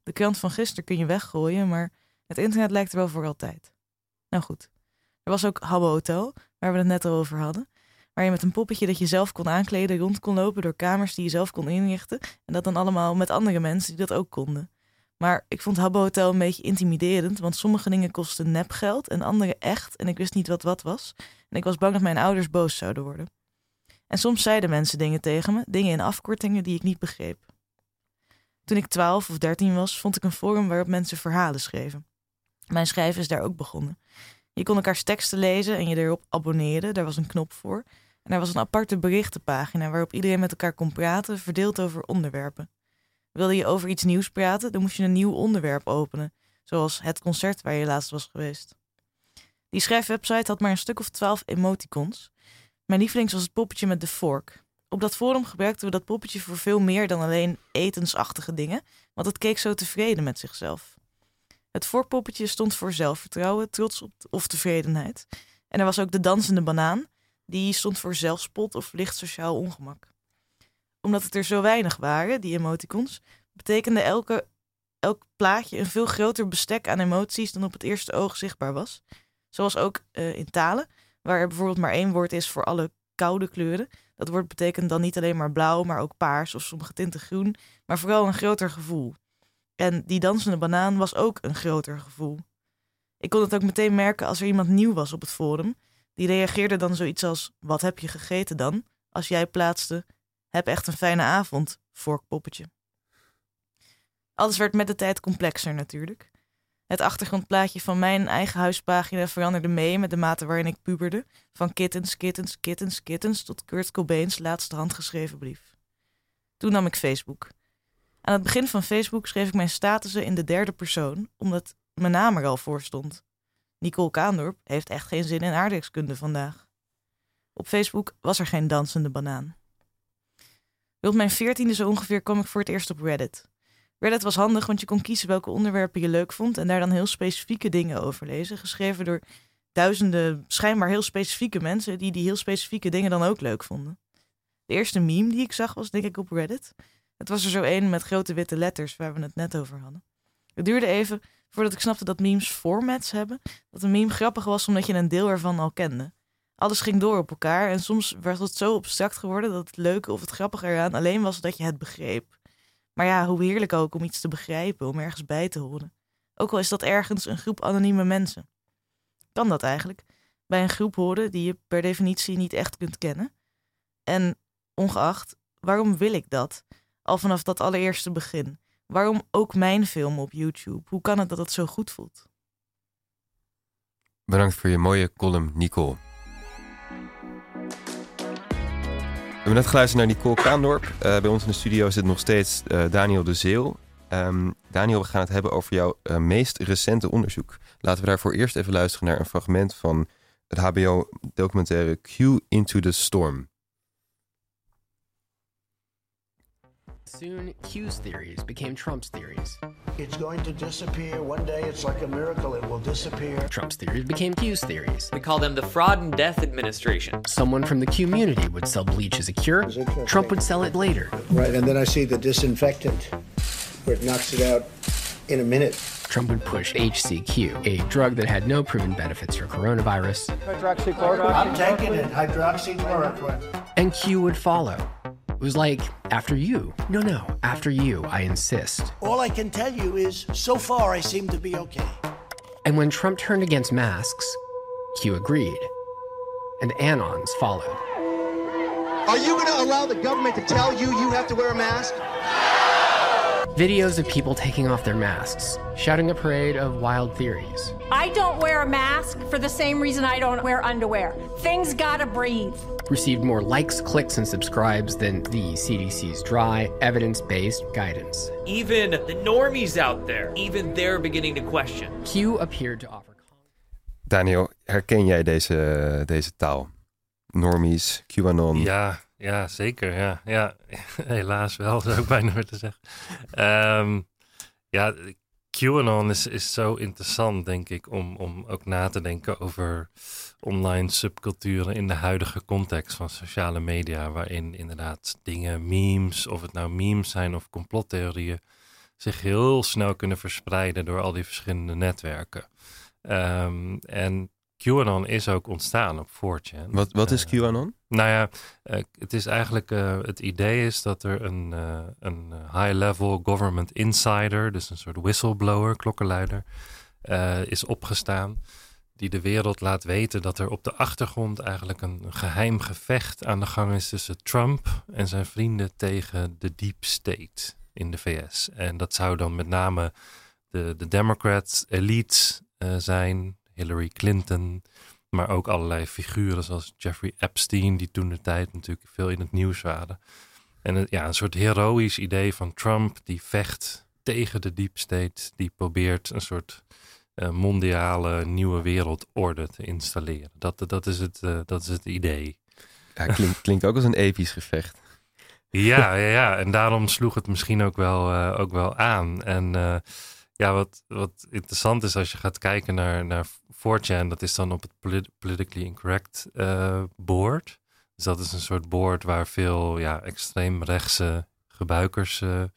De krant van gisteren kun je weggooien, maar het internet lijkt er wel voor altijd. Nou goed, er was ook Habbo Hotel, waar we het net al over hadden. Waar je met een poppetje dat je zelf kon aankleden rond kon lopen door kamers die je zelf kon inrichten. En dat dan allemaal met andere mensen die dat ook konden. Maar ik vond Habbo Hotel een beetje intimiderend, want sommige dingen kosten nepgeld en andere echt. En ik wist niet wat wat was. En ik was bang dat mijn ouders boos zouden worden. En soms zeiden mensen dingen tegen me, dingen in afkortingen die ik niet begreep. Toen ik 12 of 13 was, vond ik een forum waarop mensen verhalen schreven. Mijn schrijven is daar ook begonnen. Je kon elkaars teksten lezen en je erop abonneren, daar was een knop voor. En er was een aparte berichtenpagina waarop iedereen met elkaar kon praten, verdeeld over onderwerpen. Wilde je over iets nieuws praten, dan moest je een nieuw onderwerp openen, zoals het concert waar je laatst was geweest. Die schrijfwebsite had maar een stuk of twaalf emoticons. Mijn lievelings was het poppetje met de vork. Op dat forum gebruikten we dat poppetje voor veel meer dan alleen etensachtige dingen, want het keek zo tevreden met zichzelf. Het vorkpoppetje stond voor zelfvertrouwen, trots op of tevredenheid. En er was ook de dansende banaan, die stond voor zelfspot of licht sociaal ongemak. Omdat het er zo weinig waren, die emoticons, betekende elke, elk plaatje een veel groter bestek aan emoties dan op het eerste oog zichtbaar was. Zoals ook uh, in talen, waar er bijvoorbeeld maar één woord is voor alle koude kleuren. Dat woord betekent dan niet alleen maar blauw, maar ook paars of sommige tinten groen, maar vooral een groter gevoel. En die dansende banaan was ook een groter gevoel. Ik kon het ook meteen merken als er iemand nieuw was op het forum. Die reageerde dan zoiets als: Wat heb je gegeten dan? Als jij plaatste: Heb echt een fijne avond, vorkpoppetje. Alles werd met de tijd complexer natuurlijk. Het achtergrondplaatje van mijn eigen huispagina veranderde mee met de mate waarin ik puberde. Van kittens, kittens, kittens, kittens tot Kurt Cobain's laatste handgeschreven brief. Toen nam ik Facebook. Aan het begin van Facebook schreef ik mijn statussen in de derde persoon, omdat mijn naam er al voor stond. Nicole Kaandorp heeft echt geen zin in aardrijkskunde vandaag. Op Facebook was er geen dansende banaan. Rond mijn veertiende zo ongeveer kwam ik voor het eerst op Reddit. Reddit was handig, want je kon kiezen welke onderwerpen je leuk vond en daar dan heel specifieke dingen over lezen, geschreven door duizenden schijnbaar heel specifieke mensen die die heel specifieke dingen dan ook leuk vonden. De eerste meme die ik zag was denk ik op Reddit. Het was er zo één met grote witte letters waar we het net over hadden. Het duurde even voordat ik snapte dat memes formats hebben. Dat een meme grappig was omdat je een deel ervan al kende. Alles ging door op elkaar en soms werd het zo abstract geworden dat het leuke of het grappige eraan alleen was dat je het begreep. Maar ja, hoe heerlijk ook om iets te begrijpen, om ergens bij te horen. Ook al is dat ergens een groep anonieme mensen. Kan dat eigenlijk? Bij een groep horen die je per definitie niet echt kunt kennen? En ongeacht, waarom wil ik dat? Al vanaf dat allereerste begin. Waarom ook mijn film op YouTube? Hoe kan het dat het zo goed voelt?
Bedankt voor je mooie column, Nicole. We hebben net geluisterd naar Nicole Kaandorp. Uh, bij ons in de studio zit nog steeds uh, Daniel de Zeel. Um, Daniel, we gaan het hebben over jouw uh, meest recente onderzoek. Laten we daarvoor eerst even luisteren naar een fragment van het HBO-documentaire Q Into the Storm.
Soon, Q's theories became Trump's theories.
It's going to disappear. One day it's like a miracle, it will disappear.
Trump's theories became Q's theories.
We call them the Fraud and Death Administration.
Someone from the Q community would sell bleach as a cure. Trump would sell it later.
Right, and then I see the disinfectant, where it knocks it out in a minute.
Trump would push HCQ, a drug that had no proven benefits for coronavirus.
Hydroxychloroquine. I'm taking it. Hydroxychloroquine.
And Q would follow. It was like, after you. No, no, after you, I insist.
All I can tell you is, so far, I seem to be okay.
And when Trump turned against masks, Q agreed. And Anons followed.
Are you going to allow the government to tell you you have to wear a mask?
Videos of people taking off their masks, shouting a parade of wild theories.
I don't wear a mask for the same reason I don't wear underwear. Things gotta breathe.
Received more likes, clicks, and subscribes than the CDC's dry, evidence based guidance.
Even the normies out there, even they're beginning to question.
Q appeared to offer.
Daniel, herken jij deze, deze taal? Normies, QAnon.
Ja, ja, zeker. Ja, ja. (laughs) helaas wel, (laughs) zou ik bijna te zeggen. Um, ja, QAnon is, is zo interessant, denk ik, om, om ook na te denken over online subculturen in de huidige context van sociale media, waarin inderdaad dingen, memes, of het nou memes zijn of complottheorieën, zich heel snel kunnen verspreiden door al die verschillende netwerken. Um, en QAnon is ook ontstaan op 4chan.
Wat, wat is QAnon?
Nou ja, uh, het is eigenlijk, uh, het idee is dat er een, een high-level government insider, dus een soort whistleblower, klokkenluider, is opgestaan. Die de wereld laat weten dat er op de achtergrond eigenlijk een geheim gevecht aan de gang is tussen Trump en zijn vrienden tegen de deep state in de VS. En dat zou dan met name de, de Democrats elite zijn, Hillary Clinton, maar ook allerlei figuren zoals Jeffrey Epstein, die toen de tijd natuurlijk veel in het nieuws waren. En ja, een soort heroïsch idee van Trump die vecht tegen de deep state. Die probeert een soort eh, mondiale nieuwe wereldorde te installeren. Dat, dat, is, het, eh, dat is het idee.
Ja, klinkt, (laughs) klinkt ook als een episch gevecht.
Ja, ja, ja, en daarom sloeg het misschien ook wel, eh, ook wel aan. En ja, wat, wat interessant is als je gaat kijken naar, naar 4chan, dat is dan op het polit- politically incorrect eh, board. Dus dat is een soort board waar veel ja, extreem rechtse gebruikers eh, eh,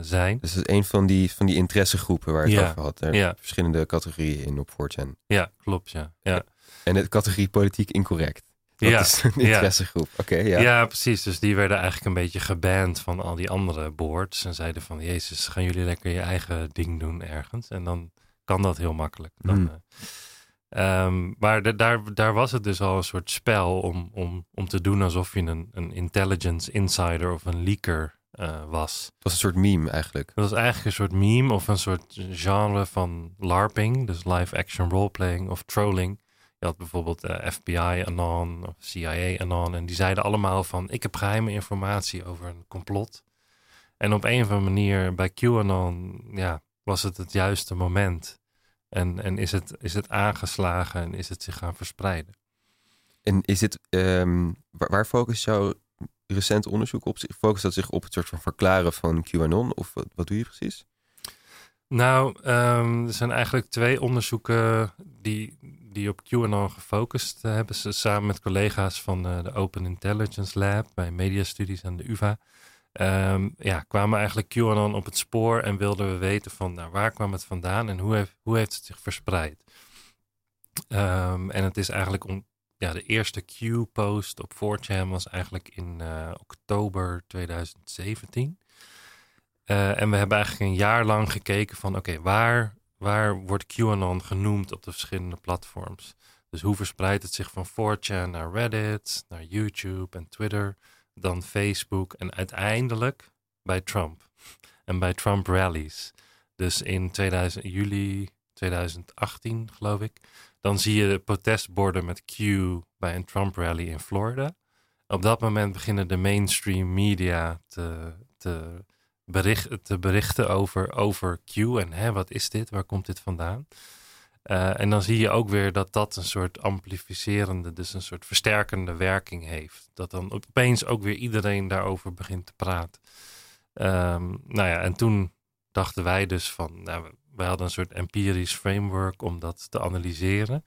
zijn.
Dus het is een van die, van die interessegroepen waar je het
Ja,
over had. Er
ja.
verschillende categorieën in op 4chan.
Ja, klopt, ja. ja.
En de categorie politiek incorrect. Dat
Ja,
is een
ja.
interessegroep. Oké, ja.
Ja. precies. Dus die werden eigenlijk een beetje geband van al die andere boards. En zeiden van, jezus, gaan jullie lekker je eigen ding doen ergens? En dan kan dat heel makkelijk. Dan,
Hmm.
eh, ehm, maar da- daar, daar was het dus al een soort spel om, om, om te doen alsof je een, een intelligence insider of een leaker eh, was.
Het was een soort meme eigenlijk.
Dat was eigenlijk een soort meme of een soort genre van LARPing, dus live action roleplaying of trolling. Je had bijvoorbeeld eh, FBI Anon of CIA Anon en die zeiden allemaal van ik heb geheime informatie over een complot. En op een of andere manier bij QAnon ja, was het het juiste moment. En, en is, het, is het aangeslagen en is het zich gaan verspreiden.
En is dit, ehm, waar, waar focust jouw recent onderzoek op? Focust dat zich op het soort van verklaren van QAnon? Of wat, wat doe je precies?
Nou, ehm, er zijn eigenlijk twee onderzoeken die, die op QAnon gefocust hebben. Ze samen met collega's van eh, de Open Intelligence Lab bij Media Studies aan de UvA. Ehm, ja, kwamen eigenlijk QAnon op het spoor en wilden we weten van nou, waar kwam het vandaan en hoe heeft, hoe heeft het zich verspreid. Ehm, en het is eigenlijk om, ja, de eerste Q-post op 4chan was eigenlijk in eh, oktober 2017. Eh, en we hebben eigenlijk een jaar lang gekeken van oké, waar, waar wordt QAnon genoemd op de verschillende platforms? Dus hoe verspreidt het zich van 4chan naar Reddit, naar YouTube en Twitter, dan Facebook en uiteindelijk bij Trump en bij Trump rallies. Dus in 2000, juli 2018 geloof ik, dan zie je de protestborden met Q bij een Trump rally in Florida. Op dat moment beginnen de mainstream media te, te bericht, te berichten over, over Q en hè, wat is dit, waar komt dit vandaan? Uh, en dan zie je ook weer dat dat een soort amplificerende, dus een soort versterkende werking heeft. Dat dan opeens ook weer iedereen daarover begint te praten. Um, nou ja, en toen dachten wij dus van, nou, wij hadden een soort empirisch framework om dat te analyseren.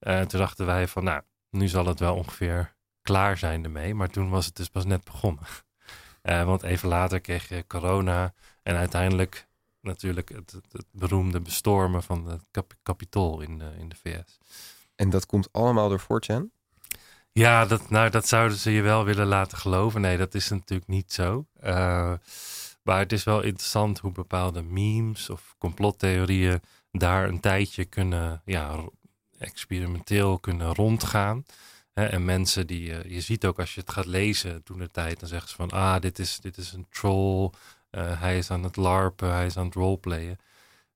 Uh, toen dachten wij van, nou, nu zal het wel ongeveer klaar zijn ermee. Maar toen was het dus pas net begonnen. Uh, (laughs) want even later kreeg je corona en uiteindelijk natuurlijk het, het, beroemde bestormen van het kap kapitool in de, in de VS.
En dat komt allemaal door 4chan?
Ja, dat, nou, dat zouden ze je wel willen laten geloven. Nee, dat is natuurlijk niet zo. Uh, maar het is wel interessant hoe bepaalde memes of complottheorieën daar een tijdje kunnen, ja, experimenteel kunnen rondgaan. En mensen die, uh, je ziet ook als je het gaat lezen toen de tijd, dan zeggen ze van, ah, dit is, dit is een troll, uh, hij is aan het larpen, hij is aan het roleplayen.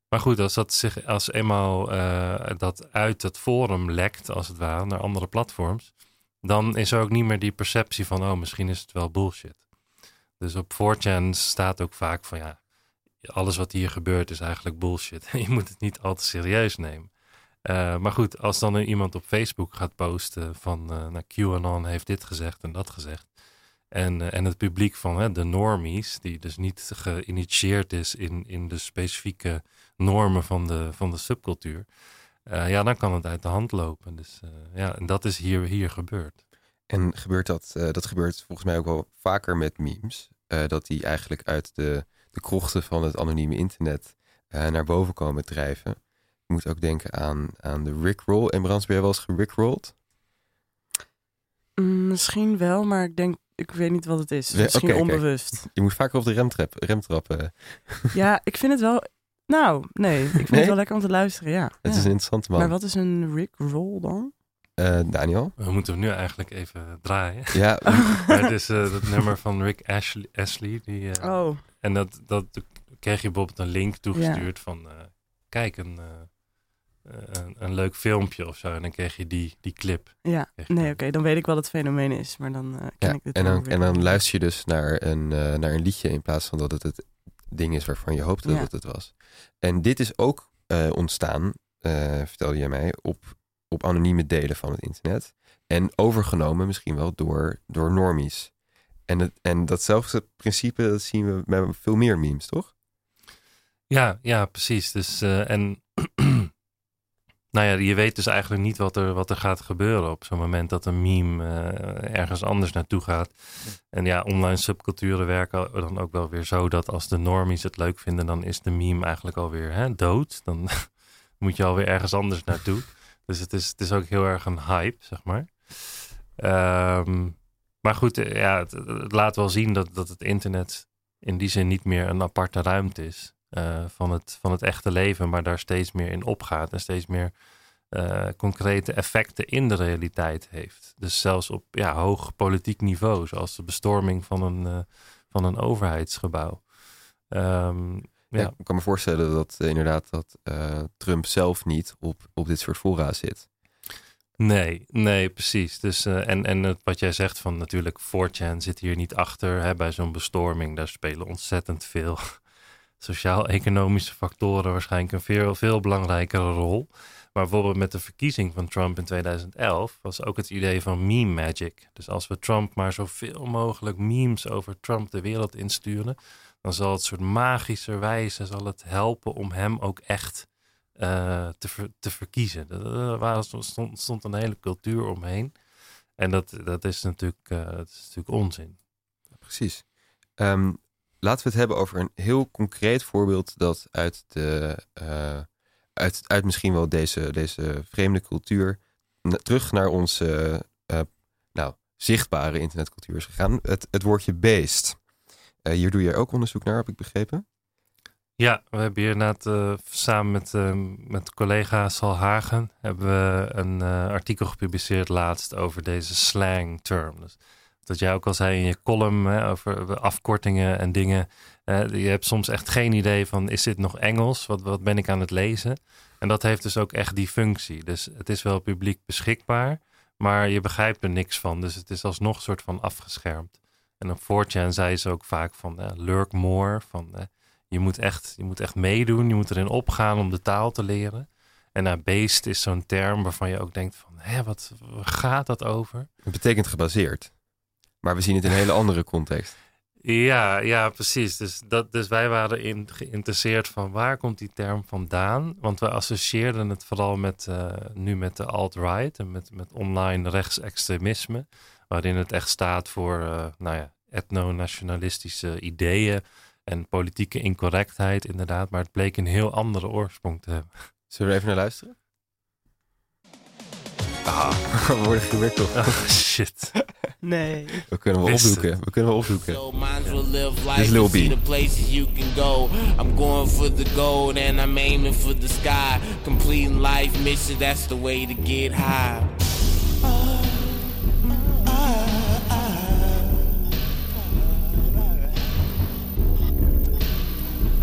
Maar goed, als dat zich als eenmaal uh, dat uit het forum lekt, als het ware, naar andere platforms, dan is er ook niet meer die perceptie van, oh, misschien is het wel bullshit. Dus op 4chan staat ook vaak van, ja, alles wat hier gebeurt is eigenlijk bullshit. (laughs) je moet het niet al te serieus nemen. Uh, maar goed, als dan iemand op Facebook gaat posten van uh, nou, QAnon heeft dit gezegd en dat gezegd. En, uh, en het publiek van hè, de normies, die dus niet geïnitieerd is in, in de specifieke normen van de, van de subcultuur. ja, dan kan het uit de hand lopen. Dus ja, en dat is hier, hier gebeurd.
En gebeurt dat, dat gebeurt volgens mij ook wel vaker met memes. dat die eigenlijk uit de, de krochten van het anonieme internet naar boven komen drijven. Ik moet ook denken aan, aan de Rickroll. En Brans, ben je wel eens gerickrolled?
Mm, misschien wel, maar ik denk, ik weet niet wat het is. Misschien okay, onbewust.
Okay. Je moet vaker op de rem, trap, rem trappen. (laughs)
ja, ik vind het wel... Nou, nee. Ik vind nee? het wel lekker om te luisteren, ja.
Het
ja.
is een interessante man.
Maar wat is een Rickroll dan?
Uh, Daniel?
We moeten hem nu eigenlijk even draaien.
Ja. (laughs)
maar het is uh, dat nummer van Rick Ashley. Ashley die, uh,
oh.
En dat, dat kreeg je bijvoorbeeld een link toegestuurd ja. van... kijk, een eh, een, een leuk filmpje of zo. En dan kreeg je die, die clip.
Ja, nee, oké, dan weet ik wat het fenomeen is, maar dan eh, ken
Ja,
ik dit
en,
wel
dan,
weer
en dan luister je dus naar een, eh, naar een liedje in plaats van dat het het ding is waarvan je hoopte
Ja.
dat het het was. En dit is ook eh, ontstaan, eh, vertelde jij mij, op, op anonieme delen van het internet. En overgenomen misschien wel door, door normies. En, het, en datzelfde principe dat zien we met veel meer memes, toch?
Ja, ja, precies. Dus, eh, en nou ja, je weet dus eigenlijk niet wat er, wat er gaat gebeuren op zo'n moment dat een meme eh, ergens anders naartoe gaat. En ja, online subculturen werken dan ook wel weer zo dat als de normies het leuk vinden, dan is de meme eigenlijk alweer hè, dood. Dan (laughs) moet je alweer ergens anders naartoe. Dus het is, het is ook heel erg een hype, zeg maar. Ehm, maar goed, eh, ja, het, het laat wel zien dat, dat het internet in die zin niet meer een aparte ruimte is eh, van, het, van het echte leven, maar daar steeds meer in opgaat en steeds meer eh, concrete effecten in de realiteit heeft. Dus zelfs op ja, hoog politiek niveau, zoals de bestorming van een, eh, van een overheidsgebouw. Ehm,
Ja.
ja.
ik kan me voorstellen dat inderdaad dat Trump zelf niet op, op dit soort fora zit.
Nee, nee, precies. Dus, en en het, wat jij zegt van natuurlijk 4chan zit hier niet achter hè, bij zo'n bestorming. Daar spelen ontzettend veel sociaal-economische factoren waarschijnlijk een veel, veel belangrijkere rol. Maar bijvoorbeeld met de verkiezing van Trump in 2011 was ook het idee van meme magic. Dus als we Trump maar zoveel mogelijk memes over Trump de wereld insturen, dan zal het soort magischer wijze zal het helpen om hem ook echt eh, te, te verkiezen. Er stond, stond een hele cultuur omheen. En dat, dat, is natuurlijk, eh, dat is natuurlijk onzin.
Precies. Ehm, laten we het hebben over een heel concreet voorbeeld dat uit, de, eh, uit, uit misschien wel deze, deze vreemde cultuur terug naar onze eh, nou, zichtbare internetcultuur is gegaan. Het, het woordje beest. Eh, hier doe je ook onderzoek naar, heb ik begrepen.
Ja, we hebben hier eh, samen met, eh, met collega Sal Hagen hebben we een eh, artikel gepubliceerd laatst over deze slang term. Dus dat jij ook al zei in je column hè, over afkortingen en dingen. je hebt soms echt geen idee van is dit nog Engels? Wat, wat ben ik aan het lezen? En dat heeft dus ook echt die functie. Dus het is wel publiek beschikbaar, maar je begrijpt er niks van. Dus het is alsnog een soort van afgeschermd. En op 4chan zei ze ook vaak van lurk more, van je moet, echt, je moet echt meedoen, je moet erin opgaan om de taal te leren. En nou, beest is zo'n term waarvan je ook denkt van, hé, wat gaat dat over?
Het betekent gebaseerd. Maar we zien het in een hele andere context.
Ja, ja, precies. Dus, dat, dus wij waren in, geïnteresseerd van waar komt die term vandaan? Want we associeerden het vooral met, eh, nu met de alt-right en met, met online rechtsextremisme. Waarin het echt staat voor eh, nou ja, etno-nationalistische ideeën en politieke incorrectheid inderdaad. Maar het bleek een heel andere oorsprong te hebben.
Zullen we even naar luisteren? (laughs) Ah, we worden gewikkeld.
Oh, shit.
Nee.
We kunnen wel opzoeken. We kunnen wel opzoeken.
So might as live life
Lil
and see
B.
the places you can go. I'm going for the gold and I'm aiming for the sky. Completing life mission, that's the way to get high.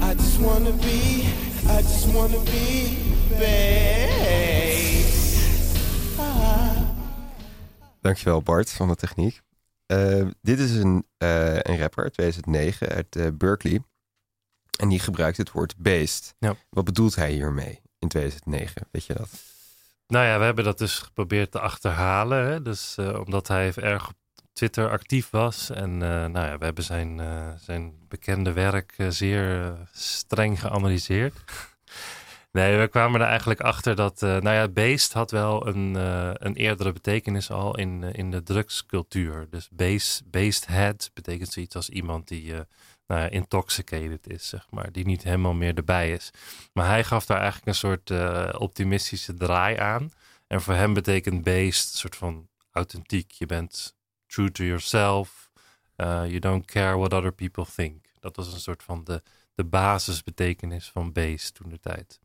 I just wanna be, I just wanna be babe.
Dankjewel Bart van de techniek. Eh, dit is een, eh, een rapper uit 2009 uit eh, Berkeley. En die gebruikt het woord beest.
Ja.
Wat bedoelt hij hiermee in 2009? Weet je dat?
Nou ja, we hebben dat dus geprobeerd te achterhalen. Hè? Dus omdat hij erg op Twitter actief was. En nou ja, we hebben zijn, zijn bekende werk zeer streng geanalyseerd. Nee, we kwamen er eigenlijk achter dat, eh, nou ja, beest had wel een, eh, een eerdere betekenis al in, eh, in de drugscultuur. Dus base, based head betekent zoiets als iemand die nou ja, intoxicated is, zeg maar. Die niet helemaal meer erbij is. Maar hij gaf daar eigenlijk een soort optimistische draai aan. En voor hem betekent based een soort van authentiek. Je bent true to yourself. You don't care what other people think. Dat was een soort van de, de basisbetekenis van based toen de tijd.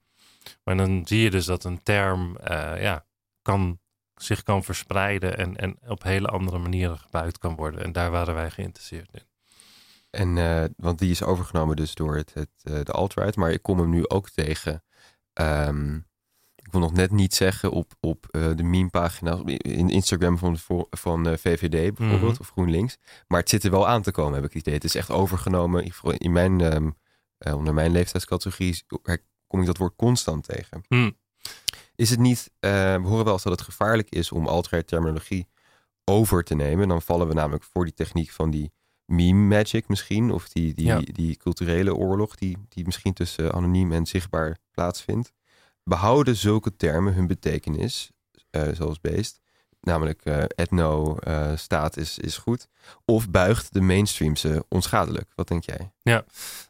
Maar dan zie je dus dat een term eh, ja, kan, zich kan verspreiden en, en op hele andere manieren gebruikt kan worden. En daar waren wij geïnteresseerd in.
En, eh, want die is overgenomen dus door het, het, eh, de alt-right. Maar ik kom hem nu ook tegen. ehm, ik kon nog net niet zeggen op, op uh, de meme-pagina in Instagram van, van VVD bijvoorbeeld,
Mhm.
of GroenLinks. Maar het zit er wel aan te komen, heb ik het idee. Het is echt overgenomen. In, mijn, ehm, eh, onder mijn leeftijdscategorie kom ik dat woord constant tegen.
Hm.
Is het niet, eh, we horen wel eens dat het gevaarlijk is om alt-right terminologie over te nemen. Dan vallen we namelijk voor die techniek van die meme magic misschien. Of die, die,
Ja.
die culturele oorlog die, die misschien tussen anoniem en zichtbaar plaatsvindt. Behouden zulke termen hun betekenis, eh, zoals beest. Namelijk eh, etno, eh, staat is, is goed. Of buigt de mainstream ze onschadelijk? Wat denk jij?
Ja,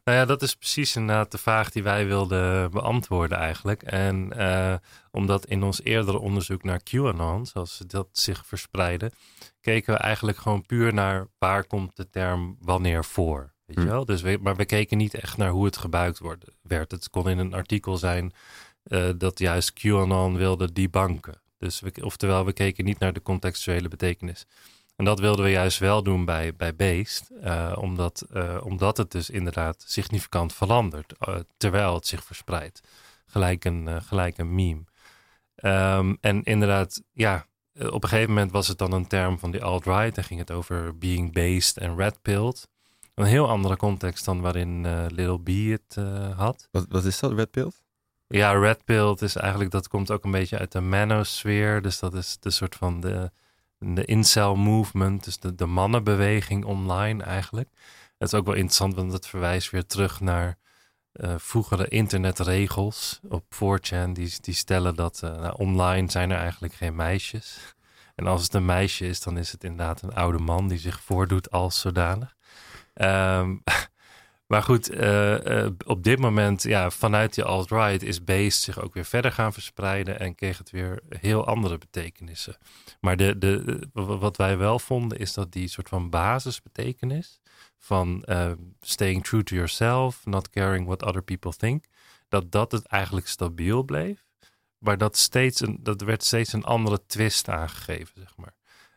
nou ja, dat is precies inderdaad de vraag die wij wilden beantwoorden eigenlijk. En eh, omdat in ons eerdere onderzoek naar QAnon, zoals dat zich verspreidde, keken we eigenlijk gewoon puur naar waar komt de term wanneer voor. Weet je
Hm.
wel? Dus we, maar we keken niet echt naar hoe het gebruikt wordt, werd. Het kon in een artikel zijn dat juist QAnon wilde debunken. Dus we, oftewel, we keken niet naar de contextuele betekenis. En dat wilden we juist wel doen bij, bij Beest, eh, omdat, eh, omdat het dus inderdaad significant verandert, eh, terwijl het zich verspreidt. Gelijk een, gelijk een meme. Ehm, en inderdaad, ja, op een gegeven moment was het dan een term van de alt-right. Dan ging het over being based en red-pilled. Een heel andere context dan waarin Little B het had.
Wat, wat is dat, Red Pill?
Ja, red pill is eigenlijk, dat komt ook een beetje uit de manosfeer. Dus dat is de soort van de, de incel movement, dus de, mannenbeweging online eigenlijk. Het is ook wel interessant, want het verwijst weer terug naar eh, vroegere internetregels op 4chan. Die, die stellen dat eh, nou, online zijn er eigenlijk geen meisjes. En als het een meisje is, dan is het inderdaad een oude man die zich voordoet als zodanig. Ehm, (laughs) maar goed, eh, eh, op dit moment, ja, vanuit die alt-right is Based zich ook weer verder gaan verspreiden en kreeg het weer heel andere betekenissen. Maar de, de, de- wat wij wel vonden is dat die soort van basisbetekenis van eh, staying true to yourself, not caring what other people think, dat dat het eigenlijk stabiel bleef. Maar dat, steeds een, dat werd steeds een andere twist aangegeven, zeg maar.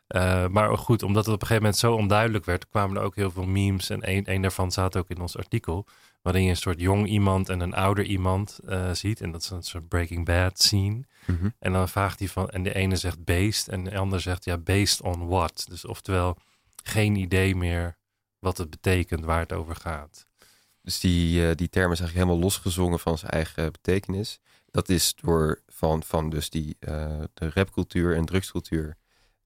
Eh, maar goed, omdat het op een gegeven moment zo onduidelijk werd, kwamen er ook heel veel memes. En een, een daarvan staat ook in ons artikel. Waarin je een soort jong iemand en een ouder iemand eh, ziet. En dat is een soort Breaking Bad scene.
Mhm.
En dan vraagt hij van, en de ene zegt based en de ander zegt ja, based on what? Dus oftewel, geen idee meer wat het betekent, waar het over gaat.
Dus die, eh, die term is eigenlijk helemaal losgezongen van zijn eigen betekenis. Dat is door van, van dus die de rapcultuur en drugscultuur.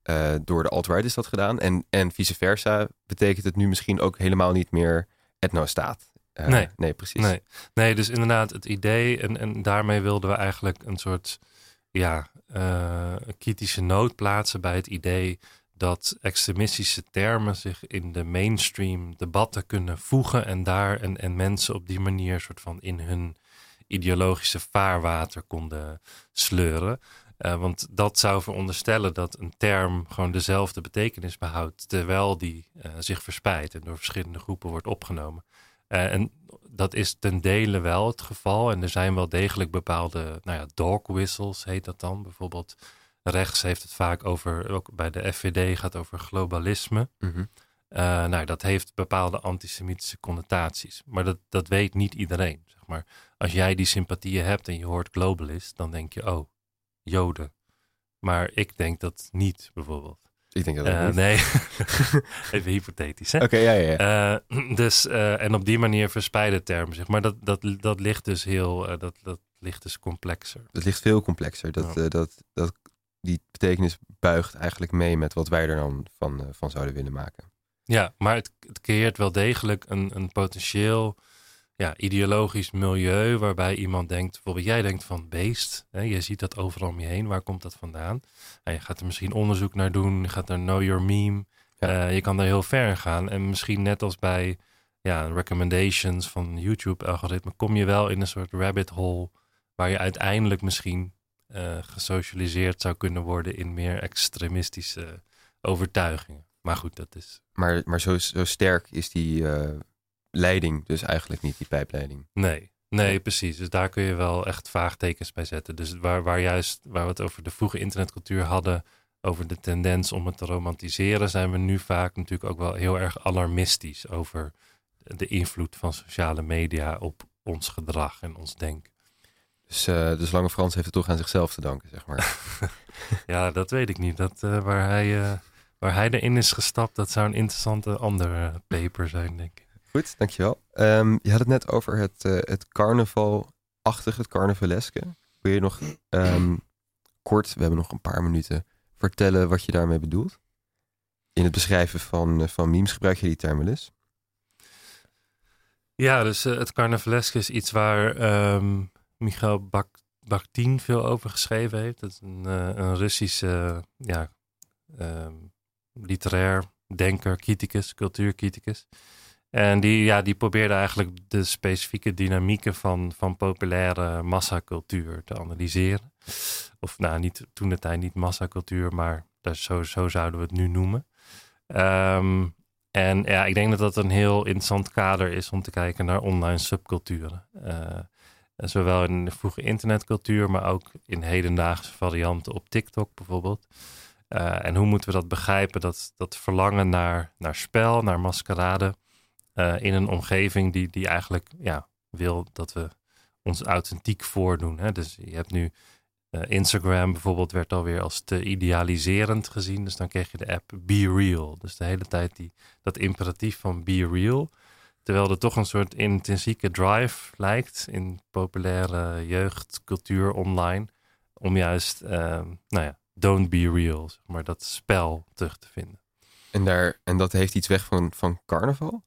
Eh, door de alt-right is dat gedaan. En, en vice versa betekent het nu misschien ook helemaal niet meer etnostaat. Eh,
Nee.
nee, precies.
Nee, nee dus inderdaad het idee, en, en daarmee wilden we eigenlijk een soort ja, eh, kritische noot plaatsen bij het idee dat extremistische termen zich in de mainstream debatten kunnen voegen en daar en, en mensen op die manier soort van in hun ideologische vaarwater konden sleuren. Eh, want dat zou veronderstellen dat een term gewoon dezelfde betekenis behoudt, terwijl die eh, zich verspreidt en door verschillende groepen wordt opgenomen. Eh, en dat is ten dele wel het geval. En er zijn wel degelijk bepaalde, nou ja, dog whistles heet dat dan. Bijvoorbeeld rechts heeft het vaak over, ook bij de FVD gaat over globalisme.
Mhm.
Nou, dat heeft bepaalde antisemitische connotaties. Maar dat, dat weet niet iedereen. Zeg maar. Als jij die sympathieën hebt en je hoort globalist, dan denk je, oh, Joden. Maar ik denk dat niet, bijvoorbeeld.
Ik denk dat
Eh,
niet.
nee, (laughs) even hypothetisch.
Oké, ja, ja. ja.
Eh, (clears throat) dus, eh, en op die manier verspreiden termen zich. Maar dat, dat, dat ligt dus heel, dat, dat ligt dus complexer.
Het ligt veel complexer. Dat,
Ja.
dat, dat, die betekenis buigt eigenlijk mee met wat wij er dan van, van zouden willen maken.
Ja, maar het, het creëert wel degelijk een, een potentieel ja, ideologisch milieu waarbij iemand denkt, bijvoorbeeld jij denkt van beest, hè, je ziet dat overal om je heen, waar komt dat vandaan? En je gaat er misschien onderzoek naar doen, je gaat naar Know Your Meme,
Ja.
Eh, je kan daar heel ver in gaan en misschien net als bij ja, recommendations van YouTube-algoritme kom je wel in een soort rabbit hole waar je uiteindelijk misschien eh, gesocialiseerd zou kunnen worden in meer extremistische overtuigingen. Maar goed, dat is
Maar, maar zo, zo sterk is die eh, leiding dus eigenlijk niet, die pijpleiding.
Nee, nee, precies. Dus daar kun je wel echt vraagtekens bij zetten. Dus waar, waar juist, waar we het over de vroege internetcultuur hadden, over de tendens om het te romantiseren, zijn we nu vaak natuurlijk ook wel heel erg alarmistisch over de invloed van sociale media op ons gedrag en ons denken.
Dus, uh, dus Lange Frans heeft het toch aan zichzelf te danken, zeg maar. (laughs)
ja, dat weet ik niet. Dat, uh, waar, hij, uh, waar hij erin is gestapt, dat zou een interessante andere paper zijn, denk ik.
Goed, dankjewel. Um, je had het net over het, het carnavalachtige, het carnavaleske. Wil je nog um, kort, we hebben nog een paar minuten, vertellen wat je daarmee bedoelt? In het beschrijven van, van memes gebruik je die term eens?
Ja, dus uh, het carnavaleske is iets waar um, Michael Bak Bakhtin veel over geschreven heeft. Dat is een, uh, een Russische ja, literair denker, criticus, cultuurcriticus. En die, ja, die probeerde eigenlijk de specifieke dynamieken van, van populaire massacultuur te analyseren. Of nou, niet, toen de tijd niet massacultuur, maar dat, zo, zo zouden we het nu noemen. Um, en ja, ik denk dat dat een heel interessant kader is om te kijken naar online subculturen. Uh, zowel in de vroege internetcultuur, maar ook in hedendaagse varianten op TikTok bijvoorbeeld. Uh, en hoe moeten we dat begrijpen? Dat, dat verlangen naar, naar spel, naar maskerade. Uh, in een omgeving die, die eigenlijk ja, wil dat we ons authentiek voordoen. Hè? Dus je hebt nu uh, Instagram bijvoorbeeld werd alweer als te idealiserend gezien. Dus dan kreeg je de app Be Real. Dus de hele tijd die, dat imperatief van Be Real. Terwijl er toch een soort intrinsieke drive lijkt in populaire jeugdcultuur online. Om juist, uh, nou ja, don't be real, maar dat spel terug te vinden.
En, daar, en dat heeft iets weg van, van carnaval?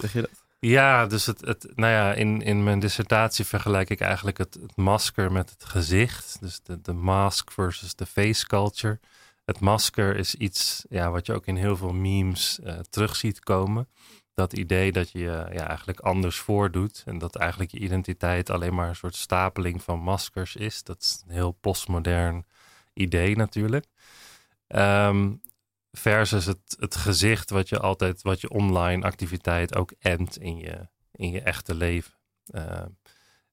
Zeg je dat?
Ja, dus het, het, nou ja, in, in mijn dissertatie vergelijk ik eigenlijk het, masker met het gezicht. Dus de, de mask versus de face culture. Het masker is iets ja, wat je ook in heel veel memes uh, terug ziet komen. Dat idee dat je je ja, eigenlijk anders voordoet. En dat eigenlijk je identiteit alleen maar een soort stapeling van maskers is. Dat is een heel postmodern idee natuurlijk. Um, versus het, het gezicht wat je altijd, wat je online activiteit ook endt in je, in je echte leven. Uh,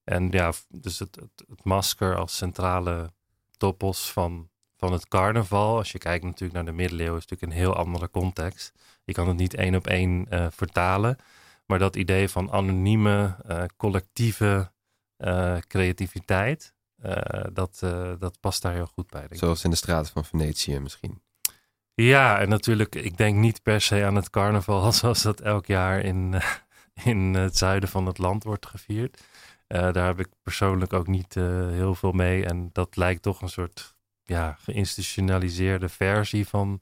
en ja, dus het, het, het, masker als centrale topos van, van het carnaval. Als je kijkt natuurlijk naar de middeleeuwen, is natuurlijk een heel andere context. Je kan het niet één op één uh, vertalen. Maar dat idee van anonieme, uh, collectieve creativiteit, dat, dat past daar heel goed bij.
Zoals in de straten van Venetië misschien.
Ja, en natuurlijk, ik denk niet per se aan het carnaval (laughs) zoals dat elk jaar in, in het zuiden van het land wordt gevierd. Uh, daar heb ik persoonlijk ook niet uh, heel veel mee. En dat lijkt toch een soort ja, geïnstitutionaliseerde versie van,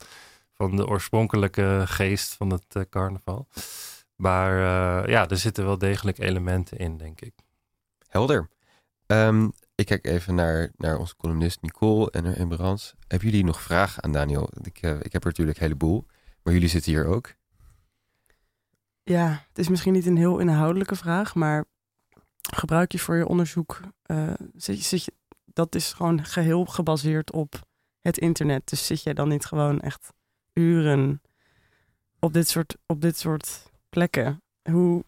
van de oorspronkelijke geest van het carnaval. Maar ja, er zitten wel degelijk elementen in, denk ik.
Helder. Um, ik kijk even naar, naar onze columnist Nicole en, en Brans. Hebben jullie nog vragen aan Daniel? Ik, uh, ik heb er natuurlijk een heleboel, maar jullie zitten hier ook.
Ja, het is misschien niet een heel inhoudelijke vraag, maar gebruik je voor je onderzoek, zit, zit je, dat is gewoon geheel gebaseerd op het internet. Dus zit jij dan niet gewoon echt uren op dit soort, op dit soort plekken? Hoe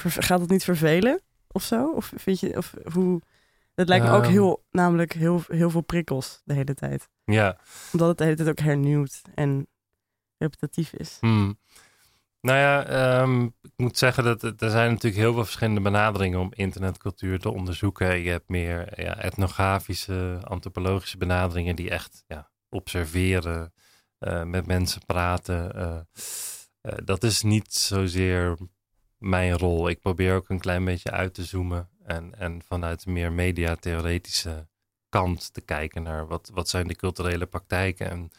gaat het niet vervelen of zo? Of vind je, of hoe het lijkt me ook
Ehm.
heel, namelijk heel, heel veel prikkels de hele tijd.
Ja.
Omdat het de hele tijd ook hernieuwd en repetitief is.
Hmm. Nou ja, ehm, ik moet zeggen dat er zijn natuurlijk heel veel verschillende benaderingen om internetcultuur te onderzoeken. Je hebt meer ja, etnografische, antropologische benaderingen die echt ja, observeren, eh, met mensen praten. eh. Eh, dat is niet zozeer mijn rol. Ik probeer ook een klein beetje uit te zoomen en, en vanuit een meer mediatheoretische kant te kijken naar wat, wat zijn de culturele praktijken en een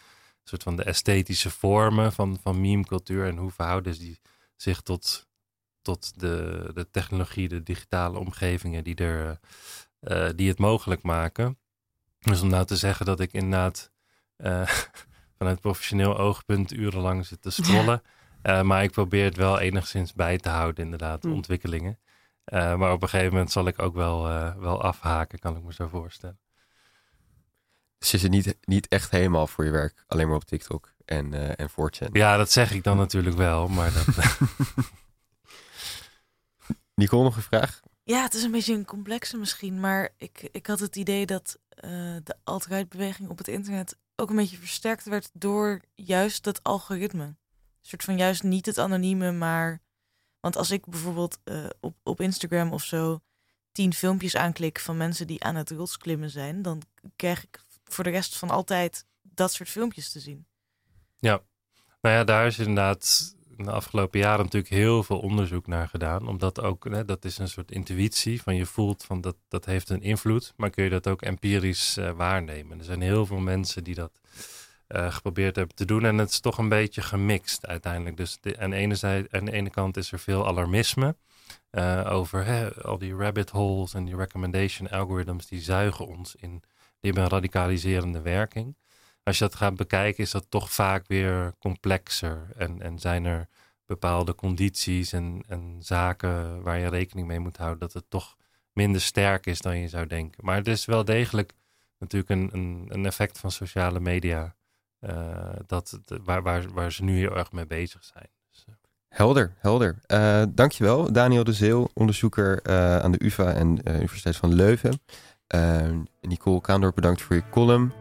soort van de esthetische vormen van, van meme-cultuur en hoe verhouden die zich tot, tot de, de technologie, de digitale omgevingen die, er, eh, die het mogelijk maken. Dus om nou te zeggen dat ik inderdaad eh, (laughs) vanuit professioneel oogpunt urenlang zit te scrollen. eh, maar ik probeer het wel enigszins bij te houden, inderdaad, de
Mm.
ontwikkelingen. Eh, maar op een gegeven moment zal ik ook wel, eh, wel afhaken, kan ik me zo voorstellen.
Dus je zit niet, niet echt helemaal voor je werk, alleen maar op TikTok en, eh en 4chan.
Ja, dat zeg ik dan natuurlijk wel, maar dat... (laughs) (laughs)
Nicole, nog een vraag?
Ja, het is een beetje een complexe misschien, maar ik, ik had het idee dat eh, de alt-right beweging op het internet ook een beetje versterkt werd door juist dat algoritme. Een soort van juist niet het anonieme, maar... Want als ik bijvoorbeeld eh, op, op Instagram of zo tien filmpjes aanklik van mensen die aan het rotsklimmen zijn, dan krijg ik voor de rest van altijd dat soort filmpjes te zien.
Ja, nou ja, daar is inderdaad in de afgelopen jaren natuurlijk heel veel onderzoek naar gedaan. Omdat ook, hè, dat is een soort intuïtie van je voelt van dat, dat heeft een invloed. Maar kun je dat ook empirisch uh, waarnemen. Er zijn heel veel mensen die dat uh, geprobeerd hebben te doen. En het is toch een beetje gemixt uiteindelijk. Dus aan, de ene aan de ene kant is er veel alarmisme. Uh, over hè, al die rabbit holes en die recommendation algorithms. Die zuigen ons in. Die hebben een radicaliserende werking als je dat gaat bekijken, is dat toch vaak weer complexer. En, en zijn er bepaalde condities en, en zaken waar je rekening mee moet houden, dat het toch minder sterk is dan je zou denken. Maar het is wel degelijk natuurlijk een, een, een effect van sociale media, uh, dat, waar, waar, waar ze nu heel erg mee bezig zijn. Dus, uh.
Helder, helder. Dankjewel, Daniel de Zeel, onderzoeker aan de UvA en Universiteit van Leuven. Nicole Kaandorp, bedankt voor je column.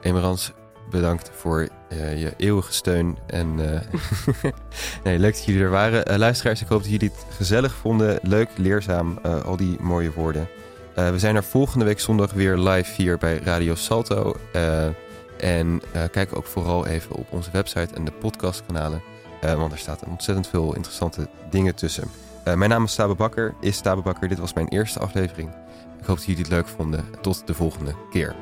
Emerans, bedankt voor je eeuwige steun. En (laughs) nee, leuk dat jullie er waren. Luisteraars, ik hoop dat jullie het gezellig vonden. Leuk, leerzaam, al die mooie woorden. we zijn er volgende week zondag weer live hier bij Radio Salto. En kijk ook vooral even op onze website en de podcastkanalen. want er staat ontzettend veel interessante dingen tussen. mijn naam is Stabe Bakker, is Stabe Bakker. Dit was mijn eerste aflevering. Ik hoop dat jullie het leuk vonden. Tot de volgende keer.